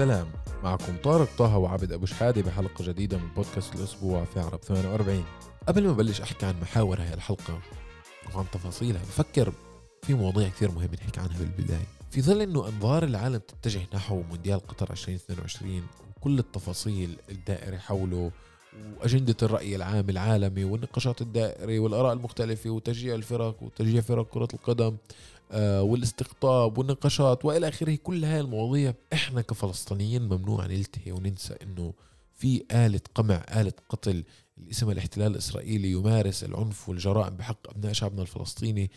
السلام معكم طارق طه وعبد أبو شحادة بحلقة جديدة من بودكاست الأسبوع في عرب 48 قبل ما أبلش أحكي عن محاور هاي الحلقة وعن تفاصيلها بفكر في مواضيع كثير مهمة نحكي عنها بالبداية. في ظل أنه أنظار العالم تتجه نحو مونديال قطر 2022 وكل التفاصيل الدائرة حوله وأجندة الرأي العام العالمي والنقاشات الدائرة والآراء المختلفة وتشجيع الفرق وتشجيع فرق كرة القدم آه، والاستقطاب والنقاشات وإلى آخره كل هاي المواضيع إحنا كفلسطينيين ممنوع نلتهي وننسى إنه في آلة قمع آلة قتل اللي اسمها الاحتلال الإسرائيلي يمارس العنف والجرائم بحق أبناء شعبنا الفلسطيني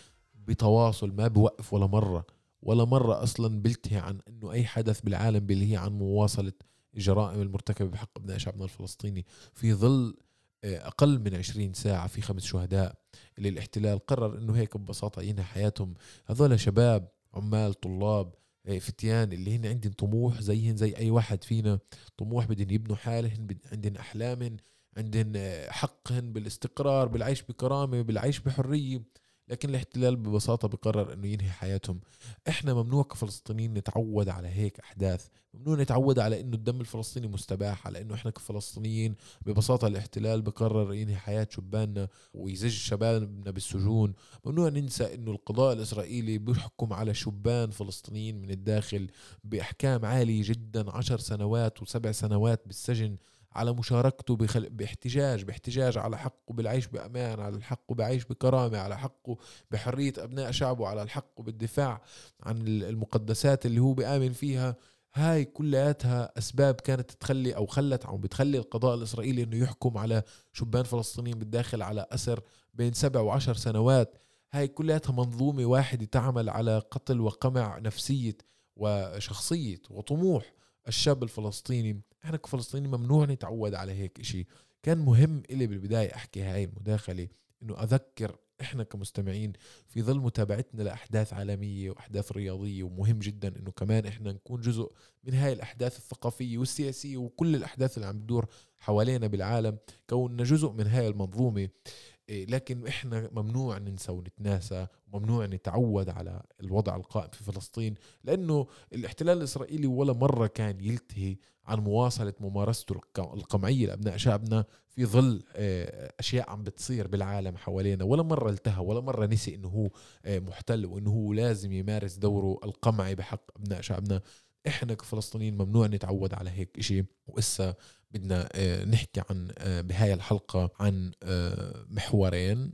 بتواصل ما بوقف ولا مرة ولا مرة أصلا بلتهي عن أنه أي حدث بالعالم بيلهي عن مواصلة الجرائم المرتكبة بحق أبناء شعبنا الفلسطيني في ظل آه، أقل من 20 ساعة في خمس شهداء اللي الاحتلال قرر أنه هيك ببساطة ينهي حياتهم. هذول شباب عمال طلاب آه، فتيان اللي هن عندهم طموح زيهن زي أي واحد فينا. طموح بدهم يبنوا حالهن عندهم أحلامهن عندهم آه، حقهن بالاستقرار بالعيش بكرامة بالعيش بحرية. لكن الاحتلال ببساطة بقرر إنه ينهي حياتهم. إحنا ممنوع كفلسطينيين نتعود على هيك أحداث. ممنوع نتعود على إنه الدم الفلسطيني مستباح على إنه إحنا كفلسطينيين ببساطة الاحتلال بقرر ينهي حياة شباننا ويزج شبابنا بالسجون. ممنوع ننسى إنه القضاء الإسرائيلي بيحكم على شبان فلسطينيين من الداخل بأحكام عالية جدا عشر سنوات وسبع سنوات بالسجن. على مشاركته بخل... باحتجاج باحتجاج على حقه بالعيش بأمان على حقه بعيش بكرامة على حقه بحرية أبناء شعبه على الحق بالدفاع عن المقدسات اللي هو بآمن فيها. هاي كلياتها أسباب كانت تخلي أو خلت أو بتخلي القضاء الإسرائيلي أنه يحكم على شبان فلسطينيين بالداخل على أسر بين سبع وعشر سنوات. هاي كلياتها منظومة واحدة تعمل على قتل وقمع نفسية وشخصية وطموح الشاب الفلسطيني. إحنا كفلسطيني ممنوع نتعود على هيك إشي. كان مهم إلي بالبداية أحكي هاي المداخلة إنه أذكر إحنا كمستمعين في ظل متابعتنا لأحداث عالمية وأحداث رياضية ومهم جدا إنه كمان إحنا نكون جزء من هاي الأحداث الثقافية والسياسية وكل الأحداث اللي عم تدور حوالينا بالعالم كوننا جزء من هاي المنظومة. لكن إحنا ممنوع ننسى ونتناسى وممنوع نتعود على الوضع القائم في فلسطين لأنه الاحتلال الإسرائيلي ولا مرة كان يلتهي عن مواصلة ممارسته القمعية لأبناء شعبنا في ظل آه، أشياء عم بتصير بالعالم حوالينا ولا مرة التهى ولا مرة نسي إنه هو آه، محتل وإنه هو لازم يمارس دوره القمعي بحق أبناء شعبنا. إحنا كفلسطينيين ممنوع نتعود على هيك إشي وإسا بدنا آه، نحكي عن آه، بهاي الحلقة عن آه، محورين.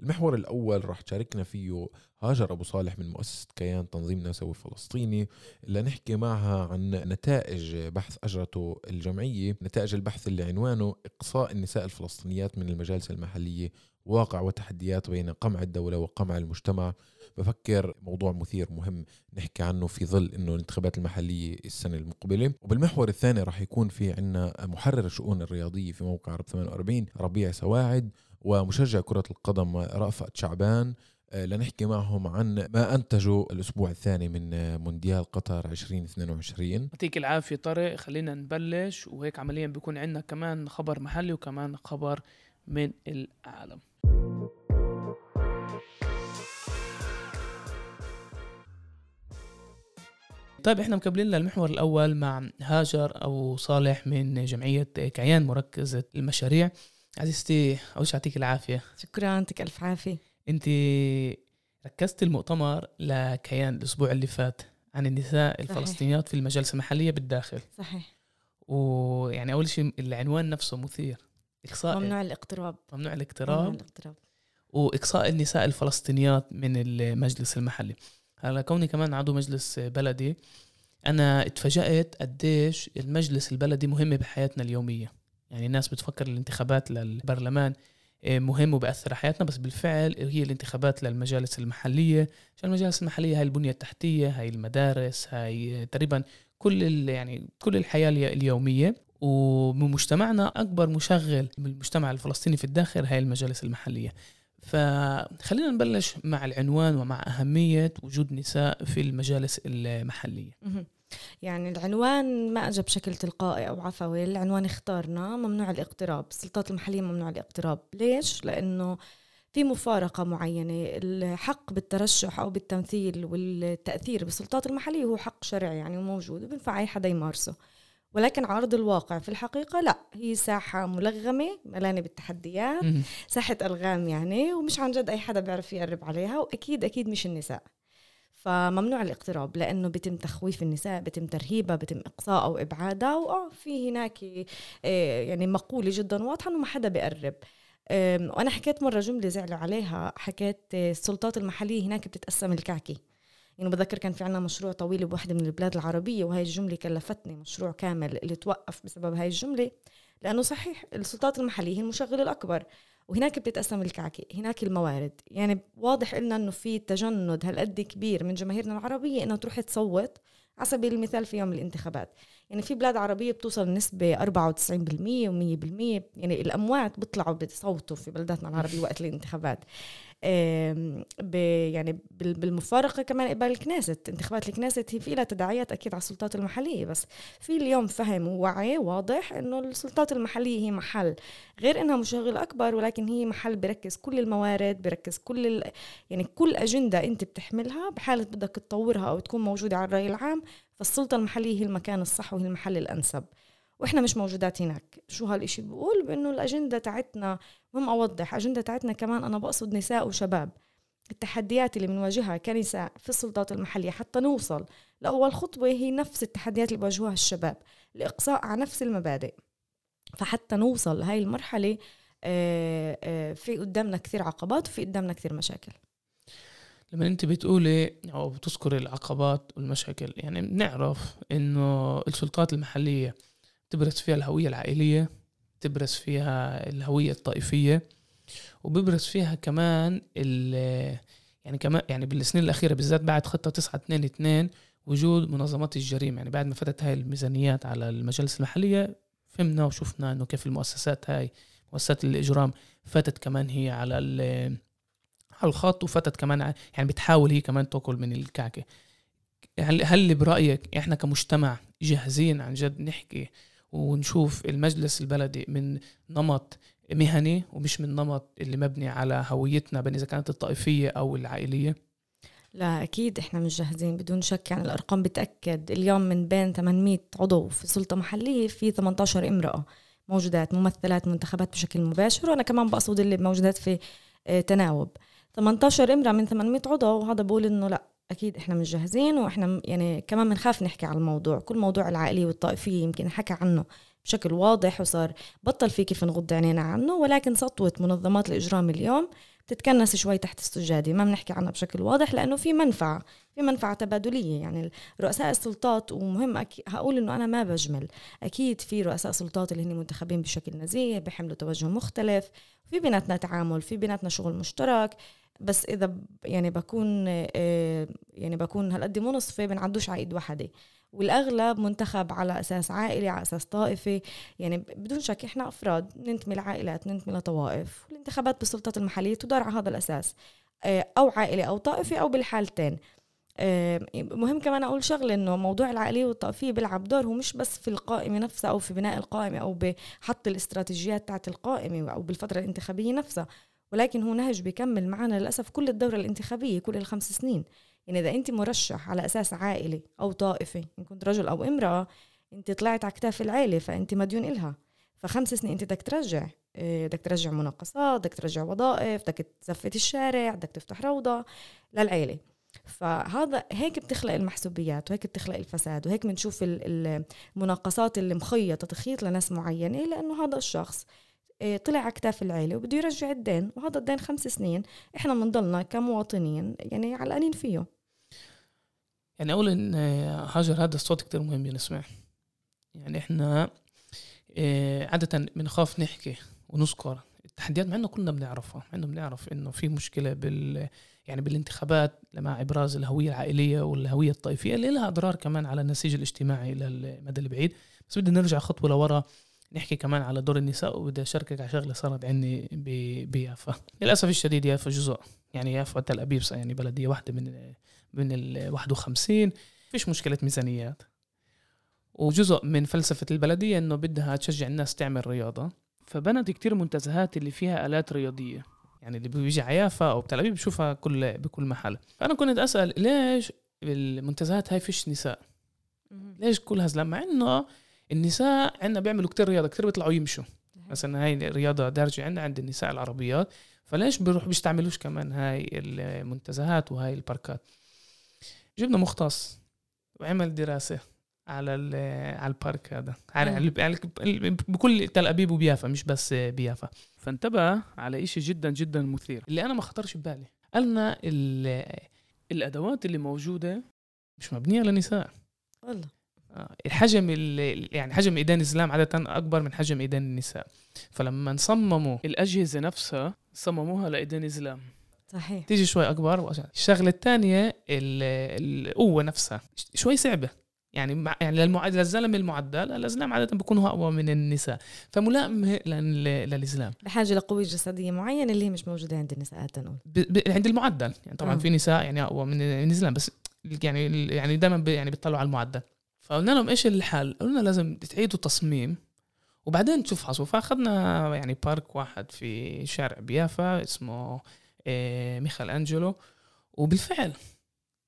المحور الأول راح تشاركنا فيه هاجر أبو صالح من مؤسسة كيان تنظيم ناسوي فلسطيني. اللي نحكي معها عن نتائج بحث أجرته الجمعية نتائج البحث اللي عنوانه إقصاء النساء الفلسطينيات من المجالس المحلية واقع وتحديات بين قمع الدولة وقمع المجتمع. بفكر موضوع مثير مهم نحكي عنه في ظل إنه الانتخابات المحلية السنة المقبلة. وبالمحور الثاني راح يكون في عنا محرر الشؤون الرياضية في موقع عرب 48 ربيع سواعد ومشجع كرة القدم رأفت شعبان. آه، لنحكي معهم عن ما أنتجوا الأسبوع الثاني من مونديال قطر 2022 يعطيك العافية طارق. خلينا نبلش. وهيك عمليا بيكون عندنا كمان خبر محلي وكمان خبر من العالم. طيب إحنا مكملين للمحور الأول مع هاجر أو صالح من جمعية كيان مركزه المشاريع. عزيزتي أول شيء يعطيك العافية. شكرا يعطيك ألف عافية. أنت ركزت المؤتمر لكيان الأسبوع اللي فات عن النساء صحيح. الفلسطينيات في المجالس المحلية بالداخل. صحيح. ويعني أول شيء العنوان نفسه مثير. إقصاء ممنوع الاقتراب. ممنوع الاقتراب. ممنوع الاقتراب. وإقصاء النساء الفلسطينيات من المجلس المحلي. هلا كوني كمان عضو مجلس بلدي أنا اتفاجأت قديش المجلس البلدي مهم بحياتنا اليومية. يعني الناس بتفكر الانتخابات للبرلمان آه، مهم وبأثر على حياتنا بس بالفعل هي الانتخابات للمجالس المحلية. عشان المجالس المحلية؟ هاي البنية التحتية هاي المدارس هاي تقريبا كل يعني كل الحياة اليومية. ومجتمعنا أكبر مشغل من المجتمع الفلسطيني في الداخل هاي المجالس المحلية. فخلينا نبلش مع العنوان ومع أهمية وجود نساء في المجالس المحلية. يعني العنوان ما اجى بشكل تلقائي أو عفوي العنوان اختارنا ممنوع الاقتراب السلطات المحلية ممنوع الاقتراب. ليش؟ لأنه في مفارقة معينة الحق بالترشح أو بالتمثيل والتأثير بالسلطات المحلية هو حق شرعي يعني وموجود وبنفع أي حدا يمارسه. ولكن على أرض الواقع في الحقيقة لا هي ساحة ملغمة ملانة بالتحديات. ساحة ألغام يعني ومش عن جد أي حدا بيعرف يقرب عليها وأكيد أكيد مش النساء. فممنوع الاقتراب لأنه بيتم تخويف النساء بيتم ترهيبها بيتم إقصاء أو إبعادها وآه في هناك آه، يعني مقولة جدا واضحة إنه ما حدا بيقرب. آم، وأنا حكيت مرة جملة زعلوا عليها حكيت آه، السلطات المحلية هناك بتتقسم الكعكة. يعني بتذكر كان في عنا مشروع طويل بواحدة من البلاد العربية وهي الجملة كلفتني مشروع كامل اللي توقف بسبب هاي الجملة لأنه صحيح السلطات المحلية هي المشغل الأكبر. وهناك بتتقسم الكعكة هناك الموارد. يعني واضح لنا إنه في تجند هالقد كبير من جماهيرنا العربية إنها تروح تصوت على سبيل المثال في يوم الانتخابات. يعني في بلاد عربية بتوصل نسبة 94% و100% يعني الأموات بيطلعوا بتصوتوا في بلداتنا العربية وقت الانتخابات. يعني بال- بالمفارقة كمان قبل الكنيست. انتخابات الكنيست هي في لها تداعيات أكيد على السلطات المحلية بس في اليوم فهم ووعي واضح إنه السلطات المحلية هي محل غير إنها مشغل أكبر ولكن هي محل بركز كل الموارد بركز كل ال... يعني كل أجندة أنت بتحملها بحالة بدك تطورها أو تكون موجودة على الرأي العام فالسلطة المحلية هي المكان الصح وهي المحل الأنسب. وإحنا مش موجودات هناك. شو هالإشي بقول بإنه الأجندة تاعتنا مهم أوضح أجندة تاعتنا كمان أنا بقصد نساء وشباب. التحديات اللي بنواجهها كنساء في السلطات المحلية حتى نوصل لأول خطوة هي نفس التحديات اللي بيواجهوها الشباب الإقصاء على نفس المبادئ. فحتى نوصل لهي المرحلة آه، آه، في قدامنا كثير عقبات وفي قدامنا كثير مشاكل. لما انت بتقولي أو بتذكري العقبات والمشاكل يعني بنعرف إنه السلطات المحلية تبرز فيها الهوية العائلية. تبرز فيها الهوية الطائفية وببرز فيها كمان ال يعني كمان يعني بالسنين الأخيرة بالذات بعد خطة 9 2 2 وجود منظمات الجريمة. يعني بعد ما فتت هاي الميزانيات على المجالس المحلية فهمنا وشفنا إنه كيف المؤسسات هاي مؤسسات الإجرام فتت كمان هي على على الخط وفتت كمان يعني بتحاول هي كمان تاكل من الكعكة. هل هل برأيك إحنا كمجتمع جاهزين عن جد نحكي ونشوف المجلس البلدي من نمط مهني ومش من نمط اللي مبني على هويتنا بين إذا كانت الطائفية أو العائلية. لا أكيد إحنا مش جاهزين بدون شك. يعني الأرقام بتأكد. اليوم من بين 800 عضو في سلطة محلية في 18 امرأة. موجودات ممثلات منتخبات بشكل مباشر. وأنا كمان بقصد اللي موجودات في آه، تناوب. 18 امرأة من 800 عضو. وهذا بقول إنه لا. أكيد إحنا مش جاهزين وإحنا م- يعني كمان بنخاف نحكي على الموضوع. كل موضوع العائلية والطائفية يمكن حكى عنه بشكل واضح وصار بطل في كيف نغض عينينا عنه ولكن سطوة منظمات الإجرام اليوم بتتكنس شوي تحت السجادة ما بنحكي عنها بشكل واضح لأنه في منفعة في منفعة تبادلية. يعني رؤساء السلطات ومهم أكي هقول إنه أنا ما بجمل. أكيد في رؤساء سلطات اللي هن منتخبين بشكل نزيه بيحملوا توجه مختلف في بيناتنا تعامل في بيناتنا شغل مشترك. بس إذا ب- يعني بكون آه، يعني بكون هالقد منصفة بنعدوش على إيد وحدة. والأغلب منتخب على أساس عائلي على أساس طائفي يعني بدون شك إحنا أفراد ننتمي لعائلات ننتمي لطوائف. والانتخابات بالسلطات المحلية تدار على هذا الأساس. آه، أو عائلي أو طائفي أو بالحالتين. آه، مهم كمان أقول شغلة إنه موضوع العائلية والطائفية بيلعب دور. هو مش بس في القائمة نفسها أو في بناء القائمة أو بحط الاستراتيجيات تاعت القائمة أو بالفترة الانتخابية نفسها. ولكن هو نهج بيكمل معنا للأسف كل الدورة الانتخابية كل الخمس سنين. يعني إذا أنت مرشح على أساس عائلي أو طائفي إن كنت رجل أو امرأة أنت طلعت على كتاف العيلة فأنت مديون إلها. فخمس سنين أنت بدك ترجع إيه، بدك ترجع مناقصات بدك ترجع وظائف بدك تزفت الشارع بدك تفتح روضة للعيلة. فهذا هيك بتخلق المحسوبيات وهيك بتخلق الفساد وهيك بنشوف ال- المناقصات اللي مخيطة تخيط لناس معينة لأنه هذا الشخص إيه، طلع على كتاف العيلة وبده يرجع الدين. وهذا الدين خمس سنين إحنا بنضلنا كمواطنين يعني علقانين فيه. يعني أقول إن آه، هاجر هذا الصوت كتير مهم نسمع. يعني إحنا آه، عادة بنخاف نحكي ونذكر. التحديات مع إنه كلنا بنعرفها مع إنه بنعرف إنه في مشكلة بال يعني بالانتخابات مع إبراز الهوية العائلية والهوية الطائفية اللي لها أضرار كمان على النسيج الاجتماعي إلى المدى البعيد. بس بدي نرجع خطوة لورا نحكي كمان على دور النساء وبدي أشاركك على شغلة صارت عندي بيافا. للأسف الشديد يافا جزء يعني يافا تل أبيب يعني بلدية واحدة من من ال 51 فيش مشكلة ميزانيات. وجزء من فلسفة البلديه إنه بدها تشجع الناس تعمل رياضة. فبنت كتير منتزهات اللي فيها آلات رياضية. يعني اللي بيجي على يافا أو بتل ابيب بشوفها كل بكل محل. فأنا كنت أسأل ليش بالمنتزهات هاي فيش نساء؟ ليش كل هالزلام مع إنه النساء عندنا بيعملوا كتير رياضة كتير بيطلعوا يمشوا. مثلا هاي رياضة دارجة عندنا عند النساء العربيات. فليش بيروح بيستعملوش كمان هاي المنتزهات وهاي الباركات جبنا مختص وعمل دراسة على على البارك هذا. على بكل تل أبيب وبيافا مش بس بيافا. فانتبه على إشي جدا جدا مثير. اللي أنا ما خطرش ببالي. قالنا الأدوات اللي موجودة مش مبنية لنساء والله. آه، الحجم يعني حجم ايدين الزلام عادة أكبر من حجم ايدين النساء. فلما صمموا الأجهزة نفسها صمموها لايدين الزلام صحيح. تيجي شوي أكبر الشغلة الثانية القوة نفسها. شوي صعبة. يعني مع يعني للمعدل للزلمة المعدل الأزلام عادة بيكونوا أقوى من النساء. فملائمه للإسلام. بحاجة لقوة جسدية معينة اللي هي مش موجودة عند النساء تنقول عند المعدل. يعني طبعا آه. في نساء يعني أقوى من الازلام بس يعني يعني دائما يعني بيطلعوا على المعدل. فقلنا لهم إيش الحل؟ قلنا لازم تعيدوا تصميم وبعدين تفحصوا فاخذنا يعني park واحد في شارع بيافا اسمه ميخال أنجلو. وبالفعل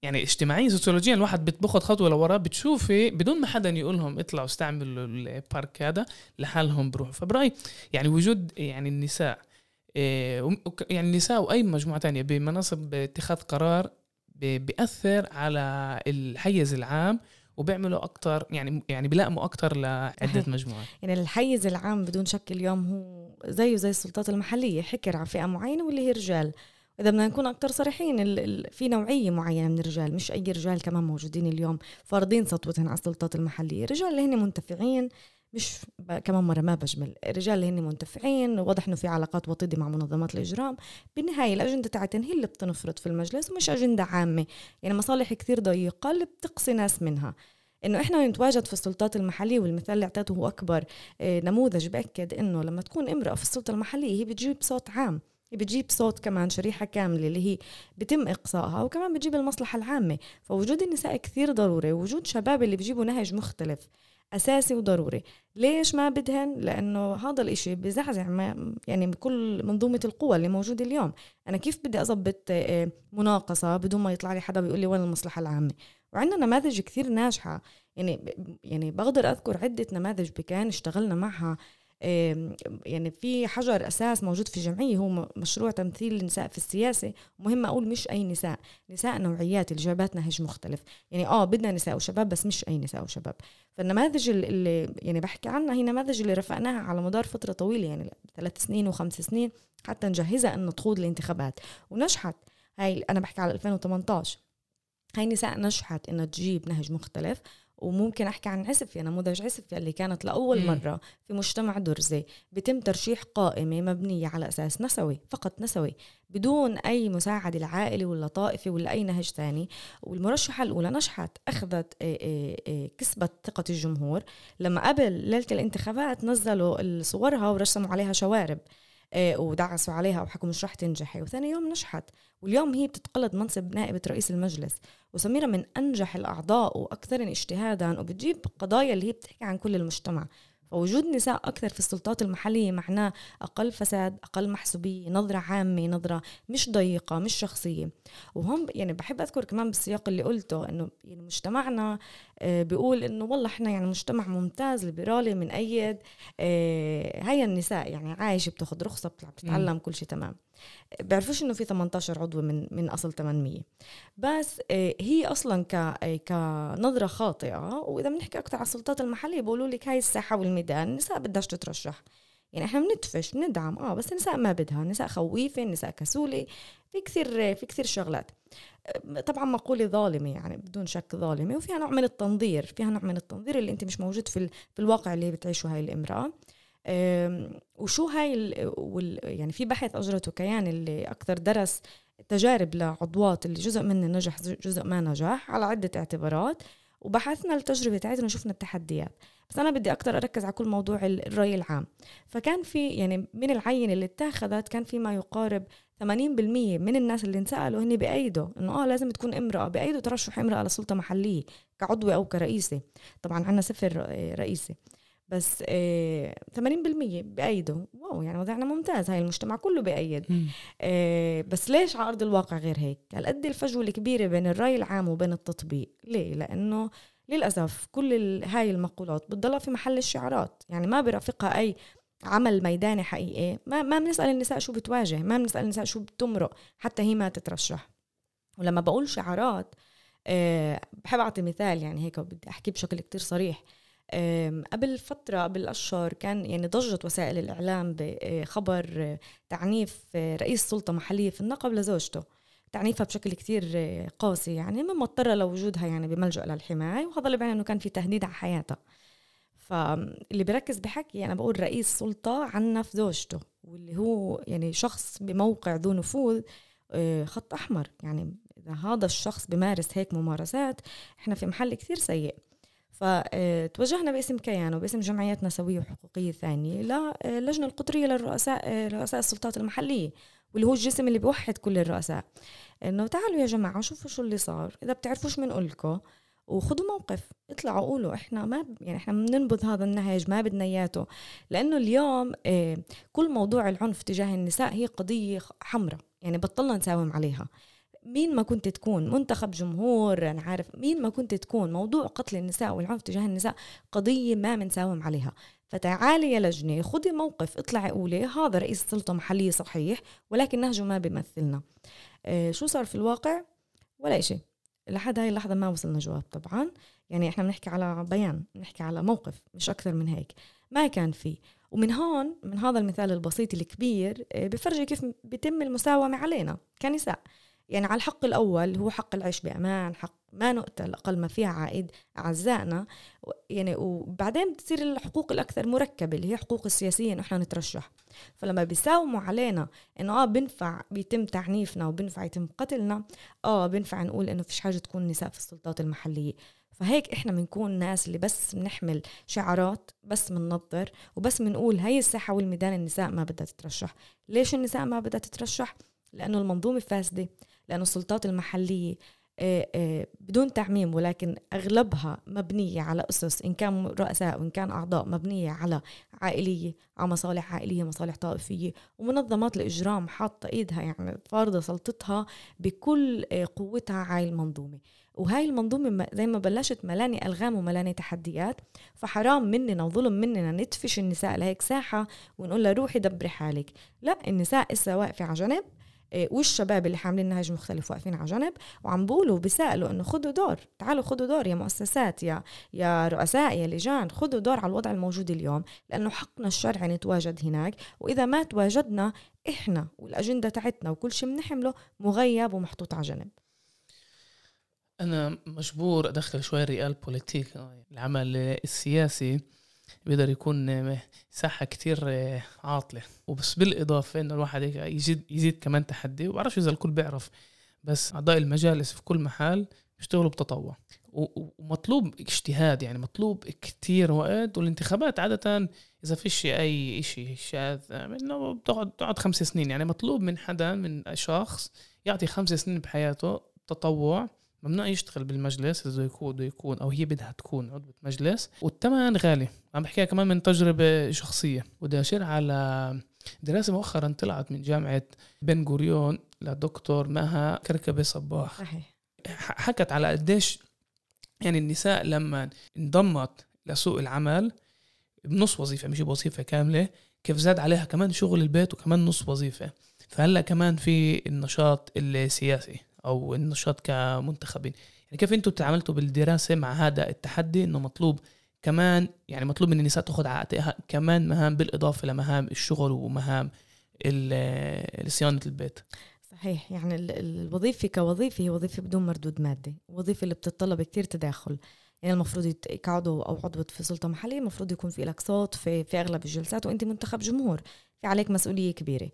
يعني اجتماعيا سوسيولوجيا الواحد بتاخذ خطوة لورا بتشوفي بدون ما حدا يقول لهم اطلعوا استعملوا ال park هذا لحالهم بروحوا فبرأيي يعني وجود يعني النساء إيه يعني النساء وأي مجموعة تانية بمناصب اتخاذ قرار بيأثر على الحيز العام وبيعملوا أكثر يعني يعني بيلائموا أكثر لعدة مجموعات. يعني الحيز العام بدون شك اليوم هو زيه زي السلطات المحلية حكر على فئة معينة واللي هي رجال. إذا بدنا نكون أكثر صريحين في نوعية معينة من الرجال مش أي رجال كمان موجودين اليوم فارضين سطوتهم على السلطات المحلية. رجال اللي هن منتفعين مش كمان مرة ما بجمل. الرجال اللي هن منتفعين واضح إنه في علاقات وطيدة مع منظمات الإجرام. بالنهاية الأجندة تاعتهم هي اللي بتنفرض في المجلس ومش أجندة عامة. يعني مصالح كثير ضيقة اللي بتقصي ناس منها. إنه إحنا نتواجد في السلطات المحلية والمثال اللي أعطيته هو أكبر آه، نموذج بأكد إنه لما تكون امرأة في السلطة المحلية هي بتجيب صوت عام. هي بتجيب صوت كمان شريحة كاملة اللي هي بتم إقصائها وكمان بتجيب المصلحة العامة. فوجود النساء كثير ضروري وجود شباب اللي بيجيبوا نهج مختلف. أساسي وضروري. ليش ما بدهن؟ لأنه هذا الإشي بزعزع ما يعني بكل منظومة القوى اللي موجودة اليوم. أنا كيف بدي أضبط آه، مناقصة بدون ما يطلع لي حدا بيقول لي وين المصلحة العامة؟ وعندنا نماذج كثير ناجحة. يعني يعني بقدر أذكر عدة نماذج بكان اشتغلنا معها يعني في حجر أساس موجود في جمعية هو مشروع تمثيل النساء في السياسة. مهم أقول مش أي نساء نساء نوعيات اللي جابت نهج مختلف. يعني آه بدنا نساء وشباب بس مش أي نساء وشباب. فالنماذج اللي يعني بحكي عنها هي نماذج اللي رفقناها على مدار فترة طويلة يعني ثلاث سنين وخمس سنين حتى نجهزها إنه تخوض الانتخابات. ونجحت. هاي أنا بحكي على 2018 هاي نساء نجحت إنها تجيب نهج مختلف. وممكن أحكي عن عسفيا نموذج عسفيا اللي كانت لأول مرة في مجتمع درزي. بيتم ترشيح قائمة مبنية على أساس نسوي فقط نسوي بدون أي مساعده العائلي ولا طائفي ولا أي نهج ثاني والمرشحة الأولى نجحت أخذت كسبت ثقة الجمهور. لما قبل ليلة الانتخابات نزلوا صورها ورسموا عليها شوارب. ودعسوا عليها وحكوا مش رح تنجحي وثاني يوم نجحت واليوم هي بتتقلد منصب نائبة رئيس المجلس. وسميرة من أنجح الأعضاء وأكثرهم اجتهادا وبتجيب قضايا اللي هي بتحكي عن كل المجتمع. فوجود نساء أكثر في السلطات المحلية معناه أقل فساد أقل محسوبية نظرة عامة نظرة مش ضيقة مش شخصية. وهم يعني بحب أذكر كمان بالسياق اللي قلته أنه يعني مجتمعنا آه، بيقول إنه والله إحنا يعني مجتمع ممتاز ليبرالي من ايد آه، هاي النساء يعني عايشة بتاخذ رخصة بتتعلم كل شيء تمام. بيعرفوش إنه في 18 عضو من من أصل 800 بس آه، هي أصلا ك كنظرة خاطئة. وإذا بنحكي أكثر على السلطات المحلية بيقولوا لك هاي الساحة والميدان النساء بدهاش تترشح. يعني إحنا بندفش بندعم. آه بس النساء ما بدها. النساء خويفة النساء كسولة. في كثير في كثير شغلات. طبعا مقولة ظالمة يعني بدون شك ظالمة. وفيها نوع من التنظير. فيها نوع من التنظير اللي أنت مش موجود في, في الواقع اللي بتعيشه هاي الامرأة. وشو هاي يعني في بحث أجرته كيان اللي أكثر درس تجارب لعضوات اللي جزء منه نجح جزء ما نجح على عدة اعتبارات وبحثنا التجربة تاعتنا وشفنا التحديات. بس أنا بدي أكثر أركز على كل موضوع الرأي العام. فكان في يعني من العينه اللي اتاخذت كان في ما يقارب 80% من الناس اللي انسألوا هن بايدوا إنه آه لازم تكون امرأة بايدوا ترشح امرأة لسلطة محلية كعضوة أو كرئيسة. طبعا عندنا صفر رئيسه بس آه 80% بأيدوا واو يعني وضعنا ممتاز هاي المجتمع كله بأيد. آه بس ليش على أرض الواقع غير هيك؟ هالقد الفجوة الكبيرة بين الرأي العام وبين التطبيق؟ ليه؟ لأنه للأسف كل هاي المقولات بتضلها في محل الشعارات. يعني ما برافقها أي عمل ميداني حقيقي. ما ما بنسأل النساء شو بتواجه ما بنسأل النساء شو بتمرق حتى هي ما تترشح. ولما بقول شعارات أه بحب أعطي مثال يعني هيك بدي أحكي بشكل كتير صريح. قبل فترة قبل أشهر كان يعني ضجت وسائل الإعلام بخبر آه، تعنيف آه، رئيس سلطة محلية في النقب لزوجته. تعنيفها بشكل كتير آه، قاسي يعني ما مضطرة لوجودها يعني بملجأ للحماية وهذا اللي بيعني إنه كان في تهديد على حياتها. فاللي بركز بحكي أنا بقول رئيس سلطة عنف زوجته واللي هو يعني شخص بموقع ذو نفوذ آه، خط أحمر. يعني إذا هذا الشخص بمارس هيك ممارسات إحنا في محل كثير سيء. فتوجهنا باسم كيان وباسم جمعيات نسوية وحقوقية ثانية للجنة القطرية للرؤساء رؤساء السلطات المحلية واللي هو الجسم اللي بيوحد كل الرؤساء. إنه تعالوا يا جماعة شوفوا شو اللي صار. إذا بتعرفوش بنقول لكم وخذوا موقف اطلعوا قولوا. إحنا ما ب- يعني إحنا بننبذ هذا النهج ما بدنا إياته. لأنه اليوم آه، كل موضوع العنف تجاه النساء هي قضية حمراء. يعني بطلنا نساوم عليها. مين ما كنت تكون؟ منتخب جمهور أنا عارف. مين ما كنت تكون؟ موضوع قتل النساء والعنف تجاه النساء قضية ما بنساوم عليها. فتعالي يا لجنة خذي موقف اطلعي قولي هذا رئيس سلطه محليه صحيح ولكن نهجه ما بيمثلنا. آه شو صار في الواقع؟ ولا شيء لحد هاي اللحظة ما وصلنا جواب طبعا. يعني إحنا بنحكي على بيان بنحكي على موقف مش أكثر من هيك. ما كان في. ومن هون من هذا المثال البسيط الكبير آه، بفرجي كيف بيتم المساومة علينا كنساء. يعني على الحق الأول هو حق العيش بأمان حق ما نقتل أقل ما فيها عائد أعزائنا. يعني وبعدين بتصير الحقوق الأكثر مركبة اللي هي حقوق السياسية إحنا نترشح. فلما بيساوموا علينا إنه آه بنفع بيتم تعنيفنا وبنفع يتم قتلنا آه بنفع نقول إنه فيش حاجة تكون نساء في السلطات المحلية. فهيك إحنا بنكون ناس اللي بس بنحمل شعارات بس بننظر وبس بنقول هي الساحة والميدان النساء ما بدها تترشح. ليش النساء ما بدها تترشح؟ لأنه المنظومة فاسدة. لأنه السلطات المحلية آه، آه، بدون تعميم ولكن أغلبها مبنية على أسس إن كان رؤساء وإن كان أعضاء مبنية على عائلية على مصالح عائلية مصالح طائفية ومنظمات الإجرام حاطة إيدها يعني فارضة سلطتها بكل آه، قوتها على المنظومة. وهاي المنظومة زي ما بلشت ملاني ألغام وملاني تحديات فحرام مننا وظلم مننا ندفش النساء لهيك ساحة ونقول لها روحي دبري حالك. لا النساء إسا واقفة على جنب والشباب اللي حاملين نهج مختلف واقفين على جنب وعم بقولوا بيسألوا إنه خدوا دور تعالوا خدوا دور يا مؤسسات يا يا رؤساء يا لجان خدوا دور على الوضع الموجود اليوم لأنه حقنا الشرعي نتواجد هناك وإذا ما تواجدنا إحنا والأجندة تاعتنا وكل شيء بنحمله مغيب ومحطوط على جنب. أنا مجبور أدخل شوي ريال بوليتيك العمل السياسي. بيقدر يكون ساحه كتير عاطلة. وبس بالإضافة إنه الواحد يزيد يزيد كمان تحدي وبعرفش إذا الكل بيعرف. بس أعضاء المجالس في كل محل بيشتغلوا بتطوع. ومطلوب اجتهاد يعني مطلوب كتير وقت. والانتخابات عادة إذا فيش أي إشي شاذ إنه بتقعد تقعد خمس سنين. يعني مطلوب من حدا من شخص يعطي خمس سنين بحياته تطوع. ممنوع يشتغل بالمجلس إذا بده يكون بده يكون أو هي بدها تكون عضوة مجلس. والثمن غالي. عم بحكيها كمان من تجربة شخصية. بدي اشير على دراسة مؤخرا طلعت من جامعة بن غوريون لدكتور مها كركبة صباح. صحيح. حكت على قديش يعني النساء لما انضمت لسوق العمل بنص وظيفة مش بوظيفة كاملة كيف زاد عليها كمان شغل البيت وكمان نص وظيفة. فهلأ كمان في النشاط السياسي. أو النشاط كمنتخبين. يعني كيف أنتم تعاملتوا بالدراسة مع هذا التحدي إنه مطلوب كمان يعني مطلوب من النساء تاخذ عاتقها كمان مهام بالإضافة لمهام الشغل ومهام ال- صيانة البيت؟ صحيح يعني ال- ال- الوظيفة كوظيفة هي وظيفة بدون مردود مادي وظيفة اللي بتتطلب كتير تداخل. يعني المفروض كعضو أو عضوة في سلطة محلية المفروض يكون في لك صوت في, في أغلب الجلسات وأنت منتخب جمهور في عليك مسؤولية كبيرة.